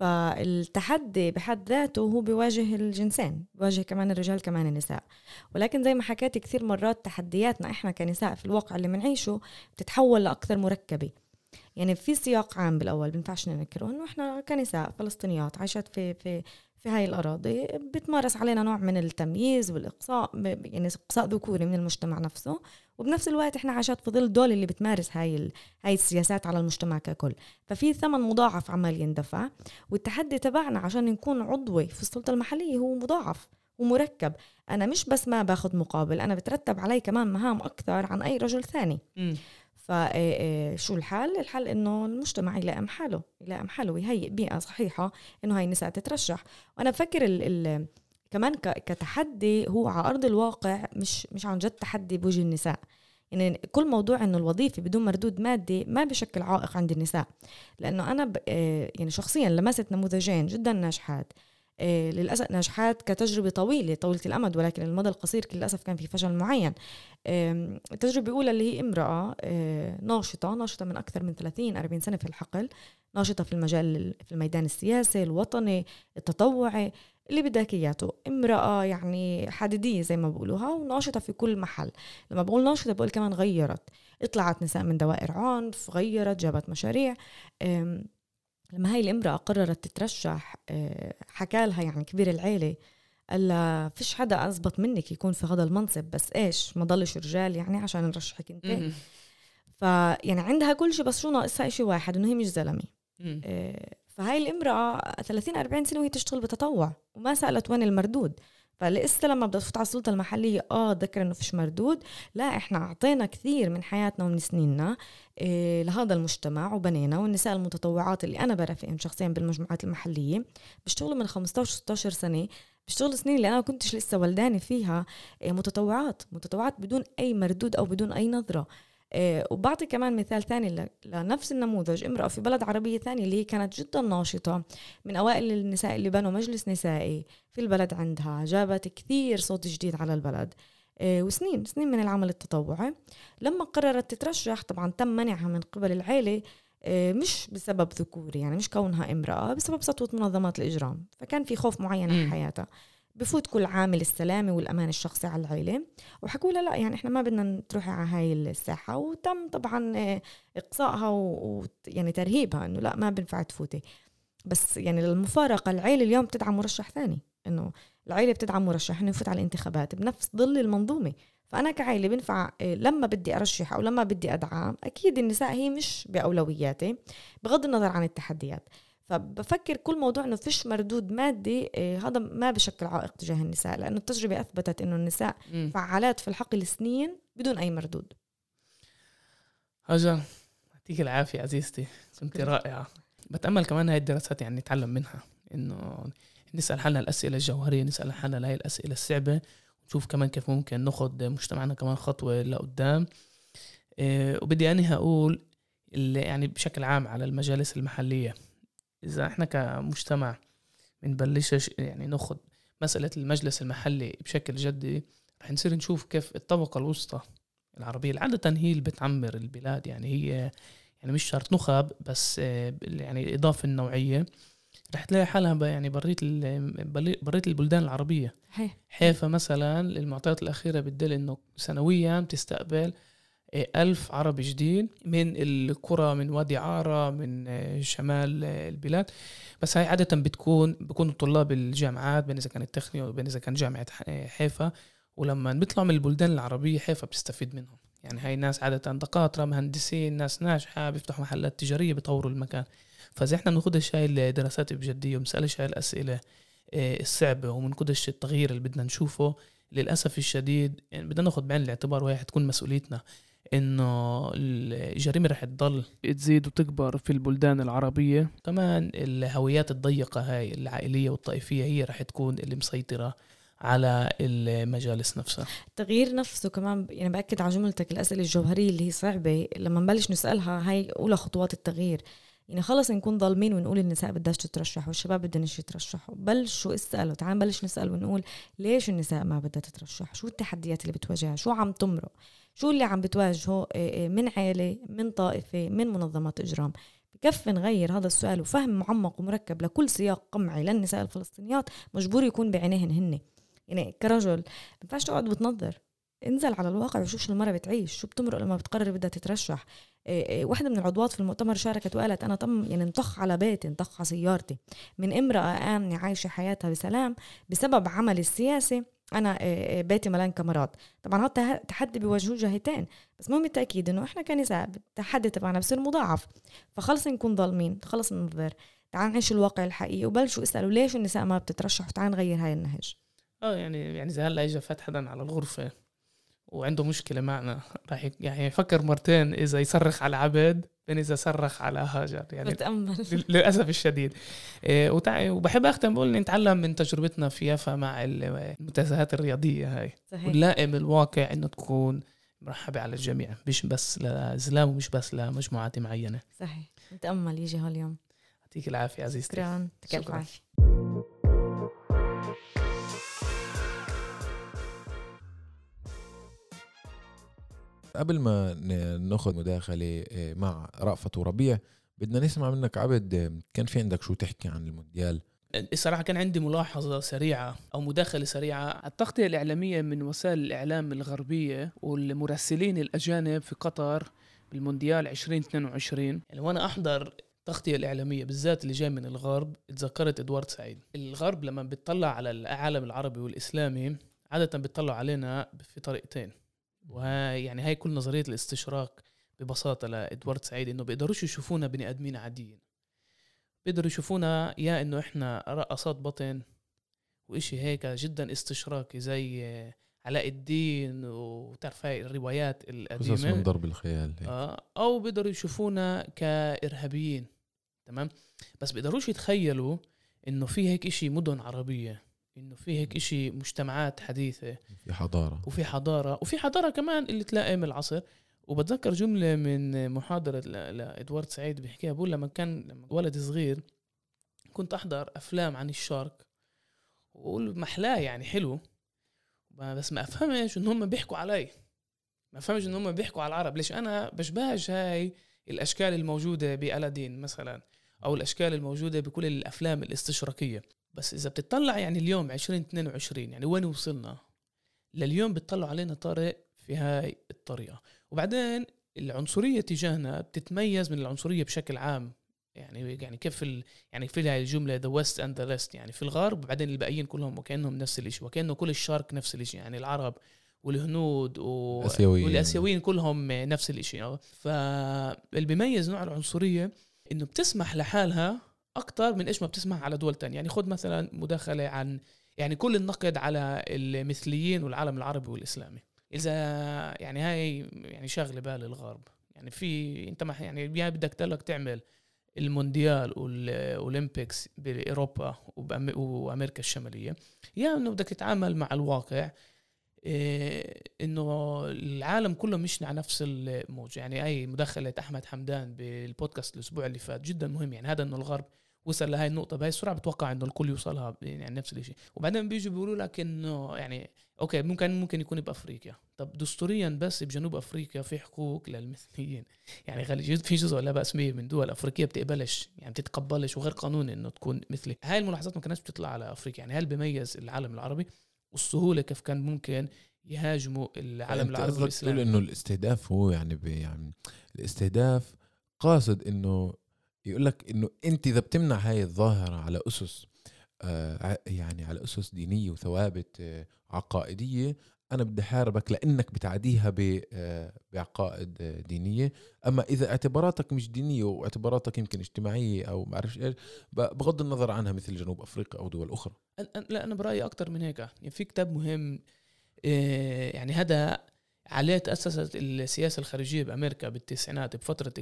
فالتحدي بحد ذاته هو بيواجه الجنسين بيواجه كمان الرجال كمان النساء. ولكن زي ما حكيت كثير مرات تحدياتنا إحنا كنساء في الواقع اللي بنعيشه بتتحول لأكثر مركبة. يعني في سياق عام بالأول بنفعش ننكره إنه إحنا كنساء فلسطينيات عايشات في في في هاي الأراضي بتمارس علينا نوع من التمييز والإقصاء يعني إقصاء ذكوري من المجتمع نفسه. وبنفس الوقت إحنا عايشات في ظل دول اللي بتمارس هاي ال... هاي السياسات على المجتمع ككل. ففي ثمن مضاعف عمال يندفع والتحدي تبعنا عشان نكون عضوي في السلطة المحلية هو مضاعف ومركب أنا مش بس ما باخذ مقابل أنا بترتب علي كمان مهام أكثر عن أي رجل ثاني. مم. فشو الحل؟ الحل إنه المجتمع يلائم حاله يلائم حاله ويهيئ بيئة صحيحة إنه هاي النساء تترشح. وأنا بفكر ال ال كمان كتحدي هو على أرض الواقع مش مش عن جد تحدي بوجه النساء. يعني كل موضوع إنه الوظيفة بدون مردود مادي ما بشكل عائق عند النساء. لأنه أنا آه، يعني شخصيا لمست نموذجين جدا ناجحات. آه، للأسف ناجحات كتجربة طويلة طويلة الأمد ولكن المدى القصير للاسف كان في فشل معين. التجربة الأولى اللي هي امرأة آه، ناشطة ناشطة من أكثر من 30 40 سنة في الحقل ناشطة في المجال في الميدان السياسي الوطني التطوعي اللي بدك اياته امرأة يعني حديدية زي ما بقولوها وناشطة في كل محل. لما بقول ناشطة بقول كمان غيرت. اطلعت نساء من دوائر عنف غيرت جابت مشاريع. لما هاي الامرأة قررت تترشح آه، حكى لها يعني كبير العيلة قال لها فيش حدا أزبط منك يكون في هذا المنصب بس إيش؟ ما ضلش رجال يعني عشان نرشحك أنت. مم. فيعني عندها كل شيء بس شو ناقصها؟ شيء واحد إنه هي مش زلمة. مم. إيه، فهاي الامرأة 30 40 سنة وهي تشتغل بتطوع وما سألت وين المردود. فلسه لما بدها تفوت على السلطة المحلية آه ذكر إنه فيش مردود. لا إحنا أعطينا كثير من حياتنا ومن سنيننا إيه لهذا المجتمع وبنينا والنساء المتطوعات اللي أنا برافقهم شخصيا بالمجموعات المحلية. بيشتغلوا من 15 16 سنة بيشتغلوا سنين اللي أنا كنتش لسه ولدانه فيها إيه متطوعات. متطوعات بدون أي مردود أو بدون أي نظرة. وبعطي كمان مثال ثاني لنفس النموذج امرأة في بلد عربية ثانية اللي هي كانت جدا ناشطة من أوائل النساء اللي بنوا مجلس نسائي في البلد عندها جابت كثير صوت جديد على البلد. إيه، وسنين سنين من العمل التطوعي. لما قررت تترشح طبعا تم منعها من قبل العيلة إيه، مش بسبب ذكوري يعني مش كونها امرأة بسبب سطوة منظمات الإجرام. فكان في خوف معين على. حياتها. بفوت كل عامل السلامة والأمان الشخصي على العيلة. وحكوا لها لا يعني إحنا ما بدنا تروحي على هاي الساحة. وتم طبعا آه، إقصائها ويعني ترهيبها إنه لا ما بنفع تفوتي. بس يعني للمفارقة العيلة اليوم بتدعم مرشح ثاني إنه العيلة بتدعم مرشح إنه يفوت على الانتخابات بنفس ظل المنظومة. فأنا كعائلة بنفع آه، لما بدي أرشح أو لما بدي أدعم أكيد النساء هي مش بأولوياتي بغض النظر عن التحديات. فبفكر كل موضوع إنه فيش مردود مادي آه، هذا ما بشكل عائق تجاه النساء لأنه التجربة أثبتت إنه النساء مم. فعالات في الحقل سنين بدون أي مردود هاجر يعطيك العافية عزيزتي كنت شكراً. رائعة بتأمل كمان هاي الدراسات يعني نتعلم منها إنه نسأل حالنا الأسئلة الجوهرية نسأل حالنا لهي الأسئلة الصعبة ونشوف كمان كيف ممكن ناخد مجتمعنا كمان خطوة لقدام إيه وبدي أنهي أقول اللي يعني بشكل عام على المجالس المحلية إذا إحنا كمجتمع بنبلش يعني ناخد مسألة المجلس المحلي بشكل جدي رح نصير نشوف كيف الطبقة الوسطى العربية اللي عادة هي اللي بتعمر البلاد يعني هي يعني مش شرط نخب بس آه، يعني الإضافة النوعية رح تلاقي حالها يعني برات برات البلدان العربية. صحيح حيفا مثلا المعطيات الأخيرة بتدل إنه سنويا بتستقبل ألف عربي جديد من القرى من وادي عارة من آه، شمال آه، البلاد. بس هاي عادة بتكون بيكونوا طلاب الجامعات بين إذا كانت التخنيون وبين إذا كان جامعة آه، حيفا. ولما بيطلعوا من البلدان العربية حيفا بتستفيد منهم. يعني هاي ناس عادة دكاترة مهندسين ناس ناجحة بيفتحوا محلات تجارية بيطوروا المكان. فإذا إحنا بناخدش هاي الدراسات بجدية ومسألش هاي الأسئلة الصعبة ومنقدش التغيير اللي بدنا نشوفه للأسف الشديد يعني بدنا ناخد بعين الاعتبار وهي حتكون مسؤوليتنا. إنه الجريمة رح تضل تزيد وتكبر في البلدان العربية. كمان الهويات الضيقة هاي العائلية والطائفية هي رح تكون اللي مسيطرة على المجالس نفسها. التغيير نفسه كمان يعني بأكد على جملتك الأسئلة الجوهرية اللي هي صعبة لما نبلش نسألها هاي أولى خطوات التغيير. يعني خلص نكون ظالمين ونقول النساء بدهاش تترشح والشباب بدهنش يترشحوا. بلشوا اسألوا تعال نبلش نسأل ونقول ليش النساء ما بدها تترشح؟ شو التحديات اللي بتواجهها؟ شو عم تمرق؟ شو اللي عم بتواجهه؟ إيه إيه من عيلة من طائفة من منظمات إجرام؟ بكفي نغير هذا السؤال وفهم معمق ومركب لكل سياق قمعي للنساء الفلسطينيات مجبور يكون بعينيهن هن. يعني كرجل ما ينفعش تقعد بتنظر انزل على الواقع وشوف شو المرة بتعيش شو بتمرق لما بتقرر بدها تترشح. واحدة من العضوات في المؤتمر شاركت وقالت أنا طم يعني انطخ على بيتي انطخ على سيارتي. من امرأة آمنة عايشة حياتها بسلام بسبب عمل السياسي أنا إيه بيتي ملان كاميرات. طبعا هذا تحدي بيواجهوه جهتين بس مهم التأكيد إنه إحنا كنساء التحدي تبعنا بصير مضاعف. فخلص نكون ظالمين خلص ننظر تعال نعيش الواقع الحقيقي وبلشوا اسألوا ليش النساء ما بتترشح؟ وتعال نغير هاي النهج. آه يعني يعني زي هلأ اجى فات حدا على الغرفة. وعنده مشكلة معنا. راح يعني يفكر مرتين إذا يصرخ على عبد بين إذا صرخ على هاجر. يعني بتأمل للأسف الشديد. إيه، وبحب أختم بقول نتعلم من تجربتنا في يافا مع المنتزهات الرياضية هاي. صحيح. ونلائم الواقع إنه تكون مرحبة على الجميع مش بس لزلام ومش بس لمجموعات معينة. صحيح. نتأمل يجي هاليوم. يعطيك العافية عزيزتي. شكرا. يعطيك الف قبل ما ن- ناخذ مداخلة آه، مع رأفت وربيع بدنا نسمع منك عبد آه، كان في عندك شو تحكي عن المونديال؟ الصراحة كان عندي ملاحظة سريعة أو مداخلة سريعة. التغطية الإعلامية من وسائل الإعلام الغربية والمراسلين الأجانب في قطر بالمونديال 2022 يعني وأنا أحضر التغطية الإعلامية بالذات اللي جاي من الغرب تذكرت إدوارد سعيد. الغرب لما بتطلع على العالم العربي والإسلامي عادة بتطلع علينا في طريقتين. وهاي يعني هاي كل نظرية الاستشراق ببساطة لإدوارد سعيد إنه بيقدروش يشوفونا بني آدمين عاديين. بيقدروا يشوفونا يا إنه إحنا رقصات بطن وإشي هيك جدا استشراقي زي علاء الدين وتعرف هاي الروايات قصص من ضرب الخيال هيك. آه، أو بيقدروا يشوفونا كإرهابيين تمام؟ بس بيقدروش يتخيلوا إنه في هيك إشي مدن عربية إنه في هيك إشي مجتمعات حديثة. في حضارة. وفي حضارة. وفي حضارة كمان اللي تلائم العصر. وبتذكر جملة من محاضرة لإدوارد سعيد بيحكيها. بقول لما كان لما ولد صغير كنت أحضر أفلام عن الشارك. وأقول محلاه يعني حلو. بس ما أفهمش إن هم بيحكوا علي. ما أفهمش إن هم بيحكوا على العرب. ليش أنا بشبهش هاي الأشكال الموجودة بالادين مثلا؟ أو الأشكال الموجودة بكل الأفلام الاستشراقية. بس إذا بتطلع يعني اليوم 2022 يعني وين وصلنا؟ لليوم بتطلعوا علينا طارق في هاي الطريقة. وبعدين العنصرية تجاهنا بتتميز من العنصرية بشكل عام. يعني يعني كيف ال يعني في هاي الجملة the West and the rest يعني في الغرب وبعدين الباقيين كلهم وكأنهم نفس الشيء وكأنه كل الشرق نفس الشيء يعني العرب والهنود و... الآسيويين. والاسيويين كلهم نفس الشيء فاللي بيميز نوع العنصرية إنه بتسمح لحالها أكثر من إيش ما بتسمح على دول تانية. يعني خد مثلا مداخلة عن يعني كل النقد على المثليين والعالم العربي والإسلامي. إذا يعني هاي يعني شاغلة بال الغرب. يعني في أنت ما يعني يا بدك تلك تعمل المونديال والاولمبيكس بأوروبا وأمريكا الشمالية يا إنه بدك تتعامل مع الواقع إيه إنه العالم كله مشي على نفس الموج. يعني أي مداخلة أحمد حمدان بالبودكاست الأسبوع اللي فات جدا مهم. يعني هذا إنه الغرب وصل لهي النقطة. بهي السرعة بتوقع إنه الكل يوصلها يعني نفس الشيء وبعدين بيجوا بيقولوا لك إنه يعني أوكي ممكن ممكن يكون بأفريقيا. طب دستوريا بس بجنوب أفريقيا في حقوق للمثليين. يعني غالي في جزء لا بأس به من دول افريقيا بتقبلش يعني بتتقبلش وغير قانوني إنه تكون مثلي. هاي الملاحظات ما كانتش بتطلع على أفريقيا. يعني هل بيميز العالم العربي والسهولة كيف كان ممكن يهاجموا العالم العربي تقول والإسلامي؟ إنه الاستهداف هو يعني يعني الاستهداف قاصد إنه يقول لك إنه أنت إذا بتمنع هاي الظاهرة على أسس آه يعني على أسس دينية وثوابت آه عقائدية أنا بدي أحاربك لأنك بتعديها آه، بعقائد دينية. أما إذا اعتباراتك مش دينية واعتباراتك يمكن اجتماعية أو ما إيش بغض النظر عنها مثل جنوب أفريقيا أو دول أخرى. لا أنا برأيي أكتر من هيك. يعني في كتاب مهم يعني هذا عليه تأسست السياسة الخارجية بأمريكا بالتسعينات بفترة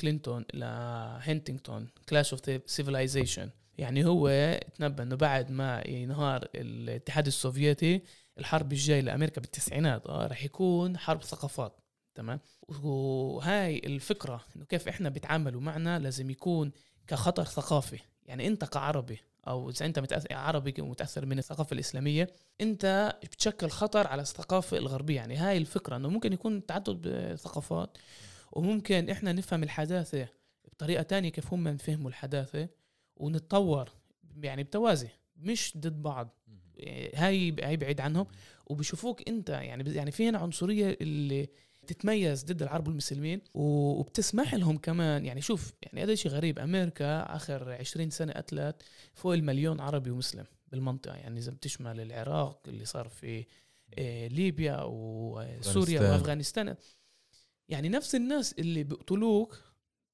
كلينتون لهنتنغتون Clash of Civilization يعني هو تنبأ إنه بعد ما ينهار الاتحاد السوفيتي الحرب الجاي لأمريكا بالتسعينات آه رح يكون حرب ثقافات تمام؟ وهاي الفكرة إنه كيف إحنا بيتعاملوا معنا لازم يكون كخطر ثقافي. يعني أنت كعربي أو إذا أنت متأثر عربي ومتاثر من الثقافة الإسلامية أنت بتشكل خطر على الثقافة الغربية. يعني هاي الفكرة إنه ممكن يكون تعدد ثقافات وممكن إحنا نفهم الحداثة بطريقة تانية كيف هم فهموا الحداثة ونتطور يعني بتوازي مش ضد بعض. إيه، هاي هاي بعيد عنهم. وبشوفوك أنت يعني يعني في هنا عنصرية اللي تتميز ضد العرب والمسلمين و- وبتسمح لهم كمان. يعني شوف يعني هذا شيء غريب. أمريكا آخر 20 سنة قتلت فوق المليون عربي ومسلم بالمنطقة. يعني إذا بتشمل العراق اللي صار في إيه، ليبيا وسوريا. وأفغانستان. يعني نفس الناس اللي بيقتلوك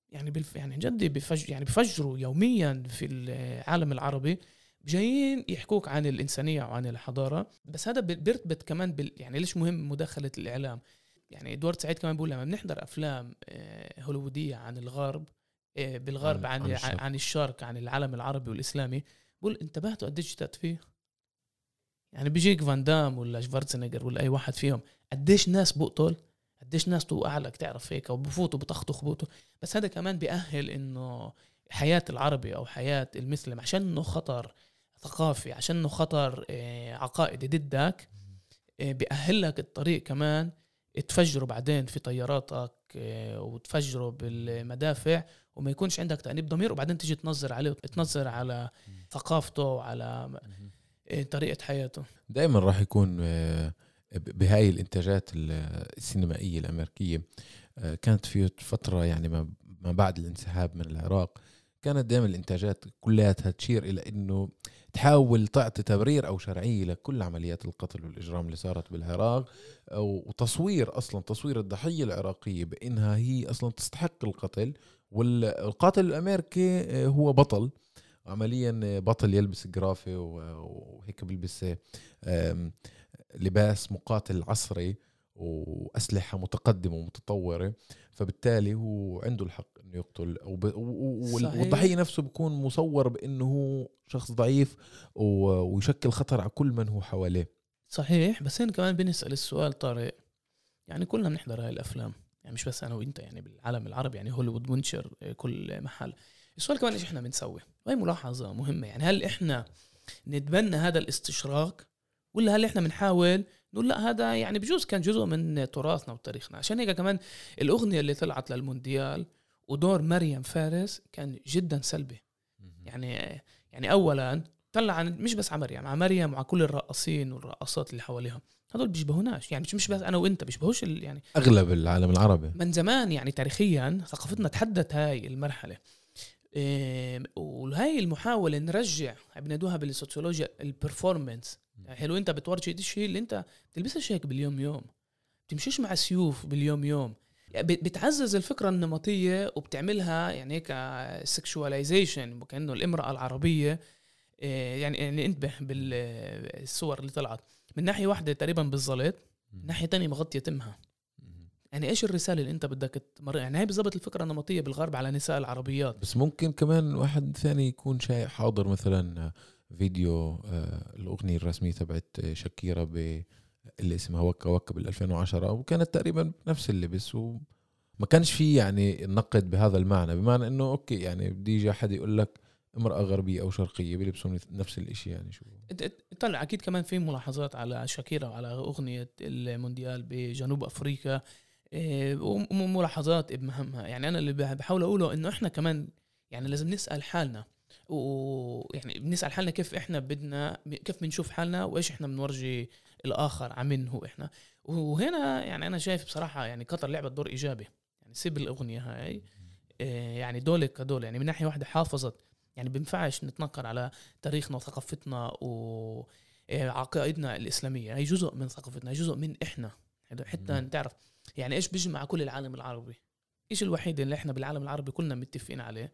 يعني بالف يعني جد بفج يعني بفجروا يوميا في العالم العربي جايين يحكوك عن الإنسانية وعن الحضارة. بس هذا بي- بيرتبط كمان بال يعني ليش مهم مداخلة الإعلام؟ يعني إدوارد سعيد كمان بيقول لما بنحضر أفلام آه، هوليوودية عن الغرب آه، بالغرب عن- عن الشرق. عن الشرق عن العالم العربي والإسلامي بقول انتبهتوا قديش تدفيه يعني بيجيك فان دام ولا شفارتزنيجر ولا أي واحد فيهم قديش ناس بقتل قديش ناس توقع لك تعرف هيك وبفوتوا بتخطوا خبوطوا بس هذا كمان بيأهل إنه حياة العربي أو حياة المسلم عشان إنه خطر ثقافي عشان إنه خطر آه، عقائدي ضدك بيأهل لك الطريق كمان تفجره بعدين في طياراتك آه، وتفجره بالمدافع وما يكونش عندك تأنيب ضمير وبعدين تيجي تنظر عليه وتنظر على ثقافته وعلى آه، طريقة حياته. دائما راح يكون آه، بهاي الإنتاجات ال- السينمائية الأمريكية آه، كانت في فترة يعني ما بعد الانسحاب من العراق كانت دائما الإنتاجات كلياتها تشير إلى إنه تحاول تعطي تبرير أو شرعية لكل عمليات القتل والإجرام اللي صارت بالعراق وتصوير أصلا تصوير الضحية العراقية بإنها هي أصلا تستحق القتل والقاتل الأمريكي آه، هو بطل. عمليا بطل يلبس جرافي وهيك بيلبس لباس مقاتل عصري. وأسلحة متقدمة ومتطورة فبالتالي هو عنده الحق إنه يقتل. وب... و- و- وال- صحيح. والضحية نفسه بيكون مصور بإنه هو شخص ضعيف و... ويشكل خطر على كل من هو حواليه. صحيح. بس هنا كمان بنسأل السؤال طارق. يعني كلنا بنحضر هاي الأفلام. يعني مش بس أنا وأنت يعني بالعالم العربي يعني هوليوود منشر كل محل. السؤال كمان إيش إحنا بنسوي؟ وهي ملاحظة مهمة. يعني هل إحنا نتبنى هذا الاستشراق ولا هل إحنا بنحاول نقول لا هذا يعني بجوز كان جزء من تراثنا وتاريخنا. عشان هيك كمان الأغنية اللي طلعت للمونديال ودور مريم فارس كان جدا سلبي. يعني يعني اولا طلع عن مش بس على مريم على مريم وعلى كل الرقاصين والرقاصات اللي حواليها هدول بيشبهوناش. يعني مش مش بس أنا وأنت بيشبهوش يعني أغلب العالم العربي. من زمان يعني تاريخيا ثقافتنا تحدت هاي المرحلة. إيه وهاي المحاولة نرجع بنادوها بالسوسيولوجيا ال performance يعني حلو انت بتورجي الشيء اللي انت بتلبسش هيك باليوم يوم بتمشيش مع سيوف باليوم يوم. يعني بت- بتعزز الفكرة النمطية وبتعملها يعني هيك sexualization كانه الامرأة العربية. إيه، يعني يعني انتبه بالصور اللي طلعت. من ناحية واحدة تقريبا بالزلط من ناحية تانية مغطيه تمها يعني إيش الرسالة اللي انت بدك تمر؟ يعني هاي بالضبط الفكرة النمطية بالغرب على نساء العربيات. بس ممكن كمان واحد ثاني يكون شايف حاضر مثلا فيديو آه، الأغنية الرسمية تبعت شاكيرا ب اللي اسمها وكا وكا بال 2010 وكانت تقريبا نفس اللبس وما كانش في يعني نقد بهذا المعنى بمعنى إنه أوكي يعني بدي يجي أحد يقول لك امرأة غربية أو شرقية بيلبسوا نفس الإشي يعني شو. طلع أكيد كمان في ملاحظات على شاكيرا وعلى أغنية المونديال بجنوب أفريقيا إيه، وملاحظات بمهمها يعني أنا اللي بح- بحاول أقوله إنه إحنا كمان يعني لازم نسأل حالنا ويعني بنسأل حالنا كيف إحنا بدنا كيف بنشوف حالنا وإيش إحنا بنورجي الآخر عمن هو إحنا. وهنا يعني أنا شايف بصراحة يعني قطر لعبت دور إيجابي. يعني سيب الأغنية هاي. إيه، يعني دول كدول يعني من ناحية واحدة حافظت. يعني بينفعش نتنكر على تاريخنا وثقافتنا وعقائدنا الإسلامية. هي جزء من ثقافتنا هي جزء من إحنا. حتى. تعرف. يعني إيش بيجمع كل العالم العربي؟ إيش الوحيد اللي إحنا بالعالم العربي كلنا متفقين عليه؟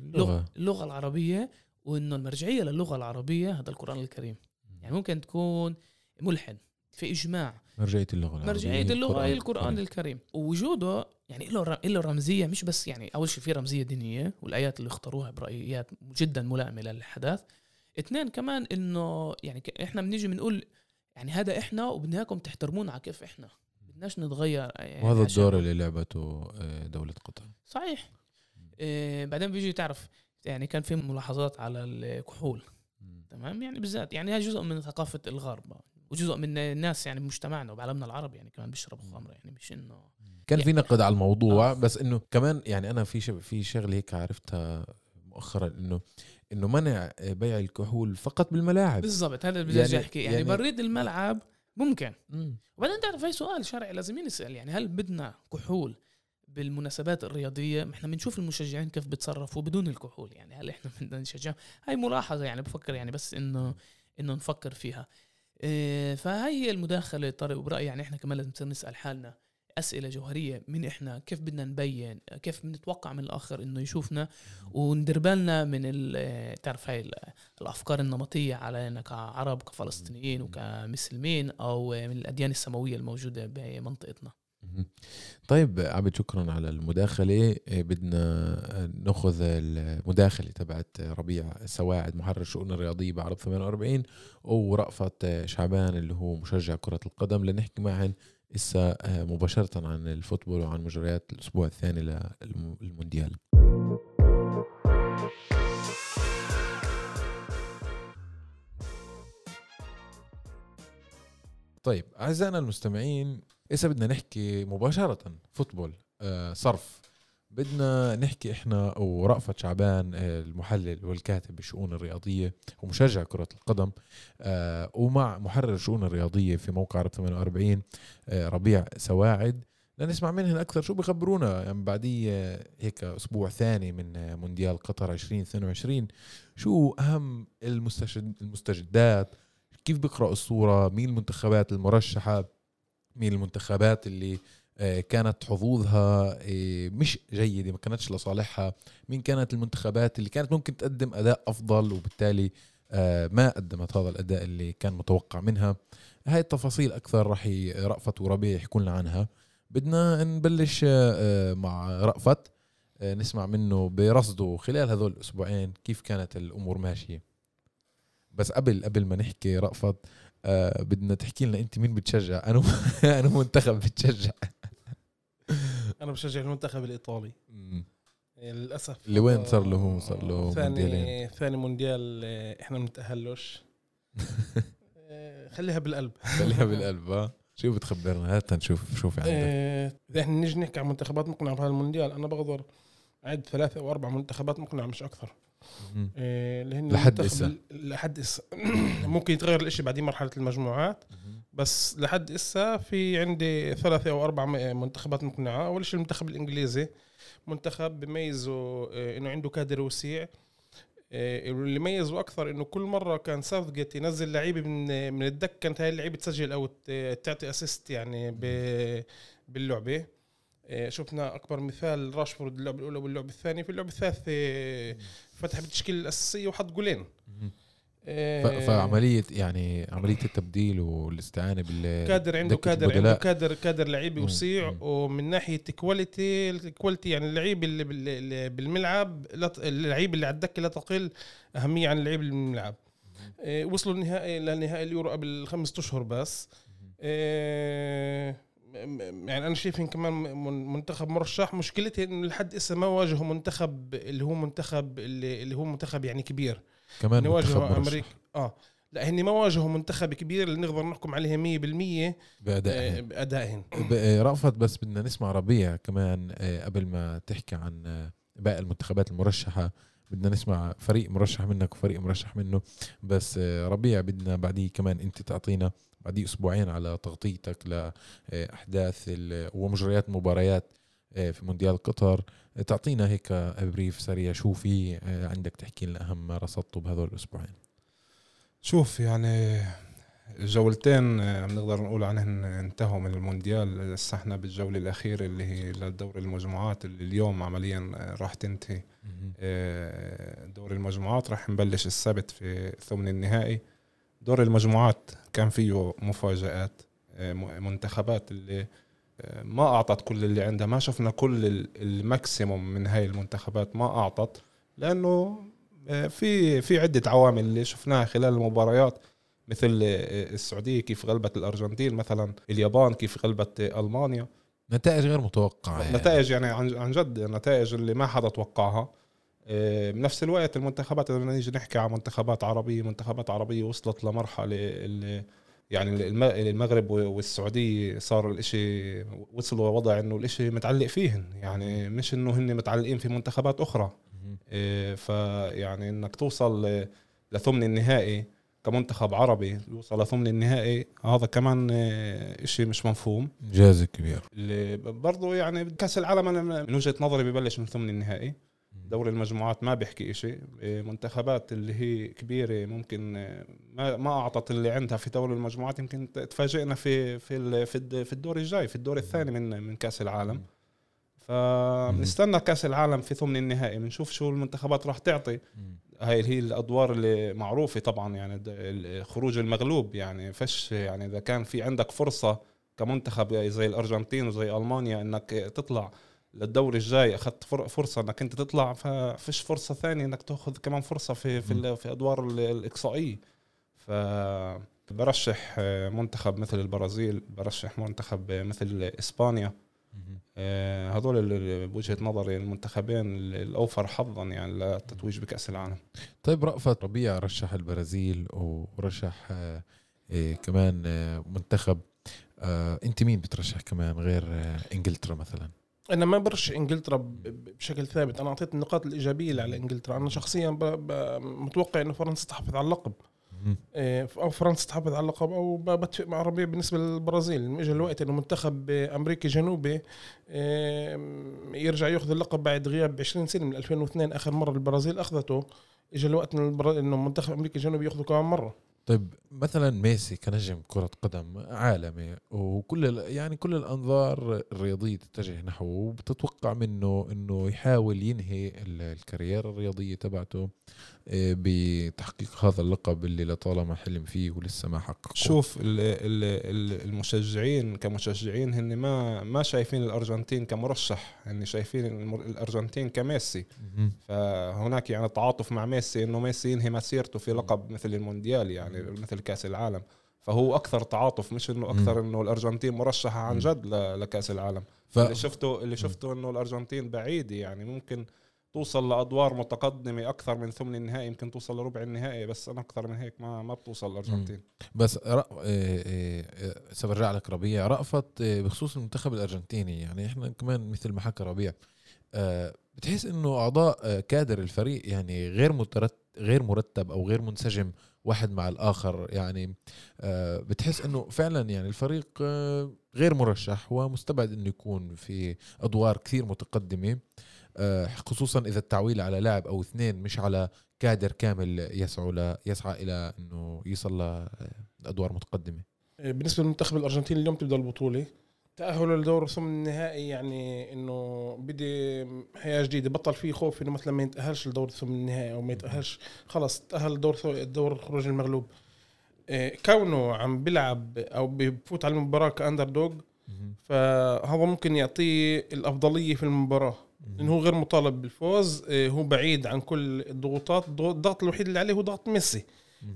اللغة, اللغة العربية وإنه المرجعية للغة العربية هذا القرآن الكريم. يعني ممكن تكون ملحد في إجماع. مرجعية اللغة العربية مرجعية هي اللغة هي القرآن الكريم. ووجوده يعني له له رمزية مش بس يعني أول شيء في رمزية دينية والآيات اللي اختاروها برأيات جدا ملائمة للحدث اثنين كمان إنه يعني إحنا بنيجي بنقول يعني هذا إحنا وبدنا إياكم تحترمونا على كيف إحنا. بدناش نتغير يعني وهذا الدور اللي لعبته آه، دولة قطر. صحيح. بعدين بيجي تعرف يعني كان في ملاحظات على الكحول. تمام؟ يعني بالذات يعني هي جزء من ثقافة الغرب وجزء من الناس يعني بمجتمعنا وبعالمنا العربي يعني كمان بيشربوا خمرة يعني مش إنه كان في يعني- نقد على الموضوع آه. بس إنه كمان يعني أنا في في شغلة هيك عرفتها مؤخرا إنه إنه منع بيع الكحول فقط بالملاعب. بالضبط هذا اللي بدي يعني أحكي. يعني, يعني- بريد الملعب ممكن. مم. وبعدين تعرف في سؤال شرعي لازم ينسأل يعني هل بدنا كحول بالمناسبات الرياضية ما إحنا بنشوف المشجعين كيف بتصرفوا بدون الكحول يعني هل إحنا بدنا نشجع هاي ملاحظة يعني بفكر يعني بس إنه إنه نفكر فيها. إيه فهي هي المداخلة طارق وبرأيي يعني إحنا كمان لازم نصير نسأل حالنا أسئلة جوهرية من إحنا كيف بدنا نبين كيف بنتوقع من الآخر إنه يشوفنا وندير بالنا من ال- تعرف هاي ال- الأفكار النمطية علينا كعرب كفلسطينيين وكمسلمين أو من الأديان السماوية الموجودة بمنطقتنا. طيب عبد شكرا على المداخلة. إيه، بدنا نأخذ المداخلة تبعت ربيع سواعد محرر الشؤون الرياضية بعرب 48 ورأفت شعبان اللي هو مشجع كرة القدم. لنحكي معهن إسا مباشرة عن الفوتبول وعن مجريات الأسبوع الثاني للمونديال طيب أعزائنا المستمعين إسا بدنا نحكي مباشرة فوتبول آه صرف. بدنا نحكي إحنا ورأفت شعبان آه، المحلل والكاتب بالشؤون الرياضية ومشجع كرة القدم آه ومع محرر الشؤون الرياضية في موقع عرب 48 آه ربيع سواعد. لنسمع منهم أكثر شو بخبرونا. يعني بعدية هيك أسبوع ثاني من مونديال قطر 2022 شو أهم المستجد المستجدات؟ كيف بيقرأوا الصورة؟ مين المنتخبات المرشحة؟ مين المنتخبات اللي آه، كانت حظوظها آه، مش جيدة ما كانتش لصالحها. مين كانت المنتخبات اللي كانت ممكن تقدم أداء أفضل وبالتالي آه، ما قدمت هذا الأداء اللي كان متوقع منها؟ هاي التفاصيل أكثر رح رأفت وربيع يحكوا لنا عنها. بدنا نبلش مع رأفت. نسمع منه برصده خلال هذول الأسبوعين كيف كانت الأمور ماشية. بس قبل قبل ما نحكي رأفت آه بدنا تحكي لنا انت مين بتشجع؟ أنا أنا منتخب بتشجع. أنا بشجع المنتخب الإيطالي. مم. للأسف اللي وين صار له هو؟ صار له ثاني مونديالين. ثاني مونديال آه، إحنا ما بنتأهلوش. آه، خليها بالقلب. خليها بالقلب آه. شو بتخبرنا؟ هات نشوف شوف عندك. آه، إذا إحنا نيجي نحكي عن منتخبات مقنعة بهذا المونديال أنا بقدر اعد ثلاثة أو أربع منتخبات مقنعة مش أكثر. اللي هن لحد. ال- لحد إسا. ممكن يتغير الإشي بعدين مرحلة المجموعات بس لحد إسا في عندي ثلاثة أو أربع منتخبات مقنعة. أول شيء المنتخب الإنجليزي منتخب بميزه آه، إنه عنده كادر وسيع آه، واللي ميزه أكثر إنه كل مرة كان ساوثجيت ينزل لعيبة من من الدكة كانت هاي اللعيبة تسجل أو تعطي assist يعني باللعبة. آه، شفنا أكبر مثال راشفورد اللعبة الأولى واللعبة الثانية. في اللعبة الثالثة آه، فتح بالتشكيله الاساسيه وحط جولين. آه، فعملية يعني عملية التبديل والاستعانة بال كادر عنده كادر عنده. كادر كادر لعيبه. وسيع. ومن ناحية quality ال quality يعني اللعيبه اللي بال- اللي بالملعب اللعيبه اللي على الدكة لا تقل أهمية عن اللعيبه اللي بالملعب آه، وصلوا النهائي لنهائي اليورو قبل خمسة أشهر بس آه، يعني أنا شايف إن كمان من- منتخب مرشح. مشكلتي انه لحد هسه ما واجهوا منتخب اللي هو منتخب اللي, اللي هو منتخب يعني كبير. كمان منتخب واجهوا أمريكا آه. لا هن ما واجهوا منتخب كبير اللي نقدر نحكم عليها 100% بأدائهم. آه، بأدائهم. آه، رأفت بس بدنا نسمع ربيع كمان آه، قبل ما تحكي عن باقي المنتخبات المرشحة. بدنا نسمع فريق مرشح منك وفريق مرشح منه. بس آه، ربيع بدنا بعديه كمان انت تعطينا بعديه أسبوعين على تغطيتك لأحداث ومجريات المباريات آه، في مونديال قطر. تعطينا هيك بريف سريع شو في آه، عندك تحكي لنا أهم ما رصدته بهذول الأسبوعين. شوف يعني الجولتين آه، بنقدر نقول عنهن انتهوا من المونديال. لسه إحنا بالجولة الأخيرة اللي هي لدور المجموعات اللي اليوم عمليا آه، راح تنتهي. آه، دور المجموعات راح نبلش السبت في ثمن النهائي. دور المجموعات كان فيه مفاجآت آه، م- منتخبات اللي ما أعطت كل اللي عندها. ما شفنا كل ال- الماكسيموم من هاي المنتخبات ما أعطت لأنه آه، في في عدة عوامل اللي شفناها خلال المباريات. مثل آه، السعودية كيف غلبت الأرجنتين مثلا اليابان كيف غلبت آه، ألمانيا. نتائج غير متوقعة يعني. نتائج يعني عن جد نتائج اللي ما حدا توقعها. آه، بنفس الوقت المنتخبات لما نيجي نحكي عن منتخبات عربية منتخبات عربية وصلت لمرحلة اللي يعني الم- المغرب والسعودية صار الإشي وصلوا وضع إنه الإشي متعلق فيهن. يعني مش إنه هن متعلقين في منتخبات أخرى. فيعني إنك توصل لثمن النهائي كمنتخب عربي يوصل لثمن النهائي هذا كمان إيه، إشي مش مفهوم. انجاز كبير اللي برضو يعني كأس العالم أنا من وجهة نظري ببلش من ثمن النهائي دوري المجموعات ما بيحكي إشي. إيه، منتخبات اللي هي كبيرة ممكن إيه، ما ما أعطت اللي عندها في دوري المجموعات يمكن تفاجئنا في في في الد- في الدور الجاي في الدور الثاني من من كأس العالم. فبنستنى كأس العالم في ثمن النهائي بنشوف شو المنتخبات راح تعطي. هاي هي الأدوار اللي معروفة طبعا يعني خروج المغلوب يعني فش يعني إذا كان في عندك فرصة كمنتخب زي الأرجنتين وزي ألمانيا إنك تطلع للدور الجاي أخذت فر- فرصة إنك أنت تطلع ففيش فرصة ثانية إنك تأخذ كمان فرصة في في, في أدوار ال- الإقصائية. ف برشح منتخب مثل البرازيل برشح منتخب مثل إسبانيا. هذول اللي بوجهه نظري المنتخبين الأوفر حظا يعني للتتويج بكأس العالم. طيب رأفت ربيع رشح البرازيل ورشح آه، إيه كمان آه، منتخب. آه، أنت مين بترشح كمان غير آه، إنجلترا مثلا؟ أنا ما برش إنجلترا بشكل ثابت. أنا أعطيت النقاط الإيجابية على انجلترا أنا شخصيا. متوقع إنه فرنسا تحافظ على اللقب. أو فرنسا تحافظ على اللقب أو بتفق مع ربيع بالنسبة للبرازيل. اجى الوقت إنه منتخب أمريكي جنوبي إيه، يرجع يأخذ اللقب بعد غياب 20 سنة من 2002 آخر مرة البرازيل أخذته. اجى الوقت إنه منتخب أمريكا الجنوبي يأخذه كمان مرة. طيب مثلا ميسي كنجم كرة قدم عالمي وكل يعني كل الأنظار الرياضية تتجه نحوه وبتتوقع منه إنه يحاول ينهي ال- الكاريرا الرياضية تبعته. إيه، بتحقيق هذا اللقب اللي لطالما حلم فيه ولسه ما حققه شوف ال- ال- ال- المشجعين كمشجعين هن ما ما شايفين الأرجنتين كمرشح هن شايفين الأرجنتين كميسي. فهناك يعني تعاطف مع ميسي إنه ميسي ينهي مسيرته في لقب مثل المونديال يعني مثل كأس العالم. فهو أكثر تعاطف مش إنه أكثر إنه الأرجنتين مرشحة عن جد لكأس العالم. ف... اللي شفته اللي شفته إنه الأرجنتين بعيده يعني ممكن توصل لأدوار متقدمة أكثر من ثمن النهائي يمكن توصل لربع النهائي بس أنا أكثر من هيك ما ما بتوصل الأرجنتين. بس رأ... إيه إيه إيه، سبرجع لك ربيع رأفت إيه، بخصوص المنتخب الأرجنتيني. يعني إحنا كمان مثل ما حكى ربيع آه، بتحس إنه أعضاء آه، كادر الفريق يعني غير مترتب غير مرتب أو غير منسجم واحد مع الآخر. يعني آه، بتحس إنه فعلا يعني الفريق آه، غير مرشح ومستبعد إنه يكون في أدوار كثير متقدمة. آه، خصوصا إذا التعويل على لاعب أو اثنين مش على كادر كامل يسعى ل... يسعى إلى إنه يصل لأدوار متقدمة. إيه، بالنسبة للمنتخب الأرجنتيني اليوم تبدا البطولة. تأهله لدور ثمن النهائي يعني إنه بدي حياة جديدة بطل فيه خوف إنه مثلا ما يتأهلش لدور ثمن النهائي أو ما يتأهلش. خلص تأهل لدور ثو- دور الخروج المغلوب. إيه، كونه عم بيلعب أو بفوت على المباراة ك underdog فهذا ممكن يعطيه الأفضلية في المباراة. لأنه هو غير مطالب بالفوز إيه، هو بعيد عن كل الضغوطات. الضغ- الضغط الوحيد اللي عليه هو ضغط ميسي.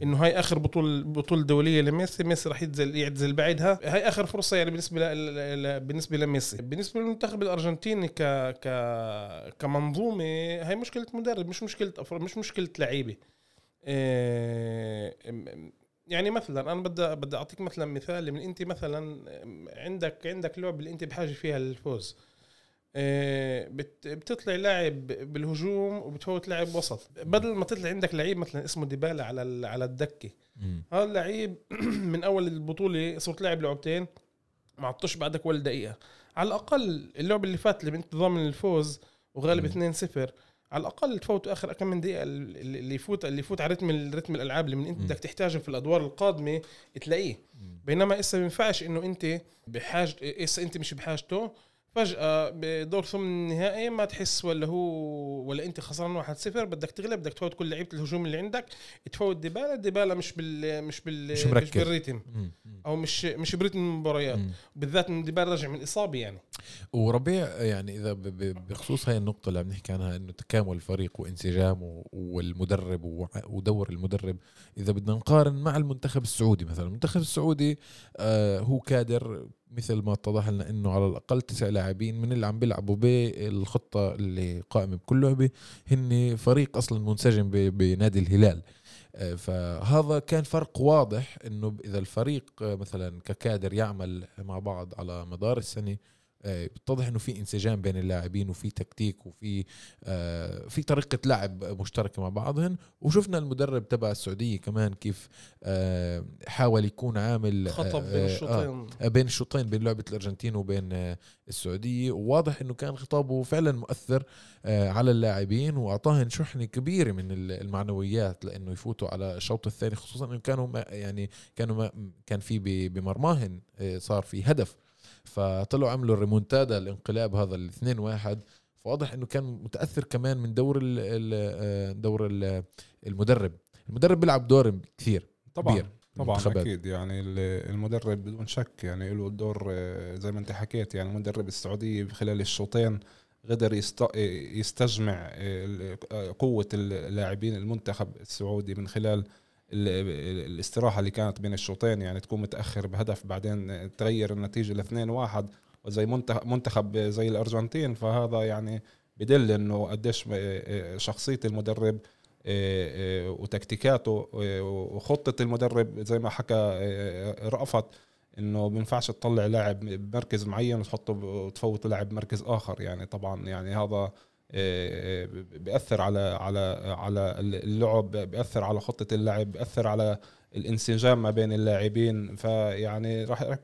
إنه هاي آخر بطوله بطوله دولية لميسي ميسي راح ينزل يعتزل بعدها هاي آخر فرصة يعني بالنسبة ل... بالنسبة لميسي. بالنسبة للمنتخب الأرجنتيني ك ك كمنظومة هاي مشكلة مدرب مش مشكلة أفر... مش مشكلة لعيبة. إيه... يعني مثلا أنا بدي بدي أعطيك مثلا مثال من أنت مثلا عندك عندك لعبة اللي أنت بحاجة فيها للفوز. بتطلع لاعب بالهجوم وبتفوت لاعب وسط. بدل ما تطلع عندك لعيب مثلا اسمه ديبالا على على الدكة. هذا اللعيب من أول البطولة صرت لاعب لعبتين ما عطوش بعدك ولا دقيقة. على الأقل اللعبه اللي فاتت اللي بانت ضامن الفوز وغالب 2-0 على الأقل تفوتوا آخر كم من دقيقة اللي يفوت اللي يفوت على رتم رتم الألعاب اللي من أنت. بدك تحتاجه في الأدوار القادمة تلاقيه. بينما إسا ما ينفعش إنه أنت بحاجه إسا أنت مش بحاجته فجأة بدور ثمن النهائي ما تحس ولا هو ولا أنت خسران 1-0 بدك تغلب بدك تفوت كل لعيبة الهجوم اللي عندك تفوت ديبالا ديبالا مش بال مش بال مش مركز. بالريتم. أو مش مش بريتم المباريات. بالذات إن ديبالا رجع من إصابة يعني. وربيع يعني إذا بخصوص هاي النقطة اللي عم نحكي عنها إنه تكامل الفريق وانسجامه والمدرب ودور المدرب. إذا بدنا نقارن مع المنتخب السعودي مثلا المنتخب السعودي آه هو كادر مثل ما اتضح لنا إنه على الأقل تسع لاعبين من اللي عم بيلعبوا بالخطة اللي قائمة بكل لعبة هن فريق أصلا منسجم بنادي الهلال. آه، فهذا كان فرق واضح إنه إذا الفريق آه، مثلا ككادر يعمل مع بعض على مدار السنة آه، بتتضح إنه في انسجام بين اللاعبين وفي تكتيك وفي آه، في طريقة لعب مشتركة مع بعضهم وشفنا المدرب تبع السعودية كمان كيف آه، حاول يكون عامل خطب بين الشوطين. بين الشوطين بين لعبة الأرجنتين وبين السعودية. وواضح إنه كان خطابه فعلا مؤثر على اللاعبين. واعطاهم شحنة كبيرة من المعنويات لإنه يفوتوا على الشوط الثاني خصوصا إنه كانوا يعني كانوا كان في بمرماهن صار في هدف. فطلعوا عملوا الريمونتادا الانقلاب هذا الاثنين واحد. فواضح إنه كان متأثر كمان من دور ال دور ال المدرب. المدرب بيلعب دور كثير. طبعا كبير طبعا أكيد. يعني المدرب بدون شك يعني له دور آه، زي ما أنت حكيت يعني مدرب السعودية خلال الشوطين قدر يستجمع آه، قوة اللاعبين المنتخب السعودي من خلال الاستراحة اللي كانت بين الشوطين يعني تكون متأخر بهدف بعدين تغير النتيجة لاثنين واحد وزي منتخب زي الأرجنتين. فهذا يعني بدل إنه قديش شخصية المدرب وتكتيكاته وخطة المدرب زي ما حكى رأفت إنه بينفعش تطلع لاعب بمركز معين وتحطه وتفوت لاعب بمركز آخر. يعني طبعا يعني هذا بيأثر على على على اللعب بيأثر على خطة اللعب بيأثر على الانسجام ما بين اللاعبين. فيعني راح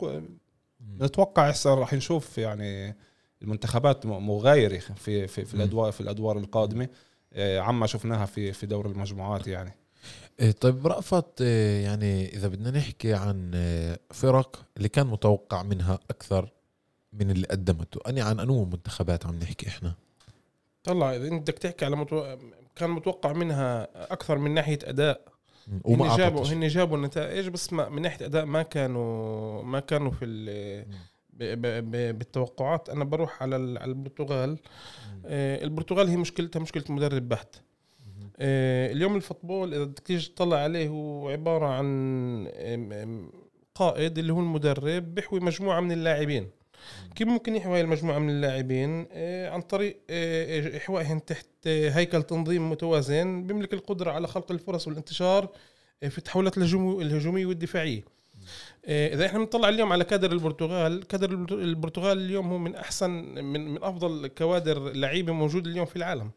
نتوقع هسه راح نشوف يعني المنتخبات مغايرة في في, في الأدوار في الأدوار القادمة. آه، عما شفناها في في دور المجموعات يعني. طيب رأفت يعني إذا بدنا نحكي عن فرق اللي كان متوقع منها أكثر من اللي قدمته أني عن أنو منتخبات عم نحكي إحنا؟ طلع إذا أنت بدك تحكي على متو... كان متوقع منها أكثر من ناحية أداء. وما هن جابوا هن جابوا النتائج بس ما من ناحية أداء ما كانوا ما كانوا في ب... ب... ب... بالتوقعات. أنا بروح على على البرتغال. آه البرتغال هي مشكلتها مشكلة مدرب بحت. آه اليوم الفوتبول إذا بدك تيجي تطلع عليه هو عبارة عن قائد اللي هو المدرب بيحوي مجموعة من اللاعبين. كيف ممكن يحوي المجموعة من اللاعبين آه، عن طريق آه، إحوائهم تحت آه، هيكل تنظيم متوازن بيملك القدرة على خلق الفرص والانتشار في التحولات الهجومية والدفاعية. إذا إحنا بنطلع اليوم على كادر البرتغال كادر البرتغال اليوم هو من أحسن من من أفضل كوادر لعيبة موجودة اليوم في العالم.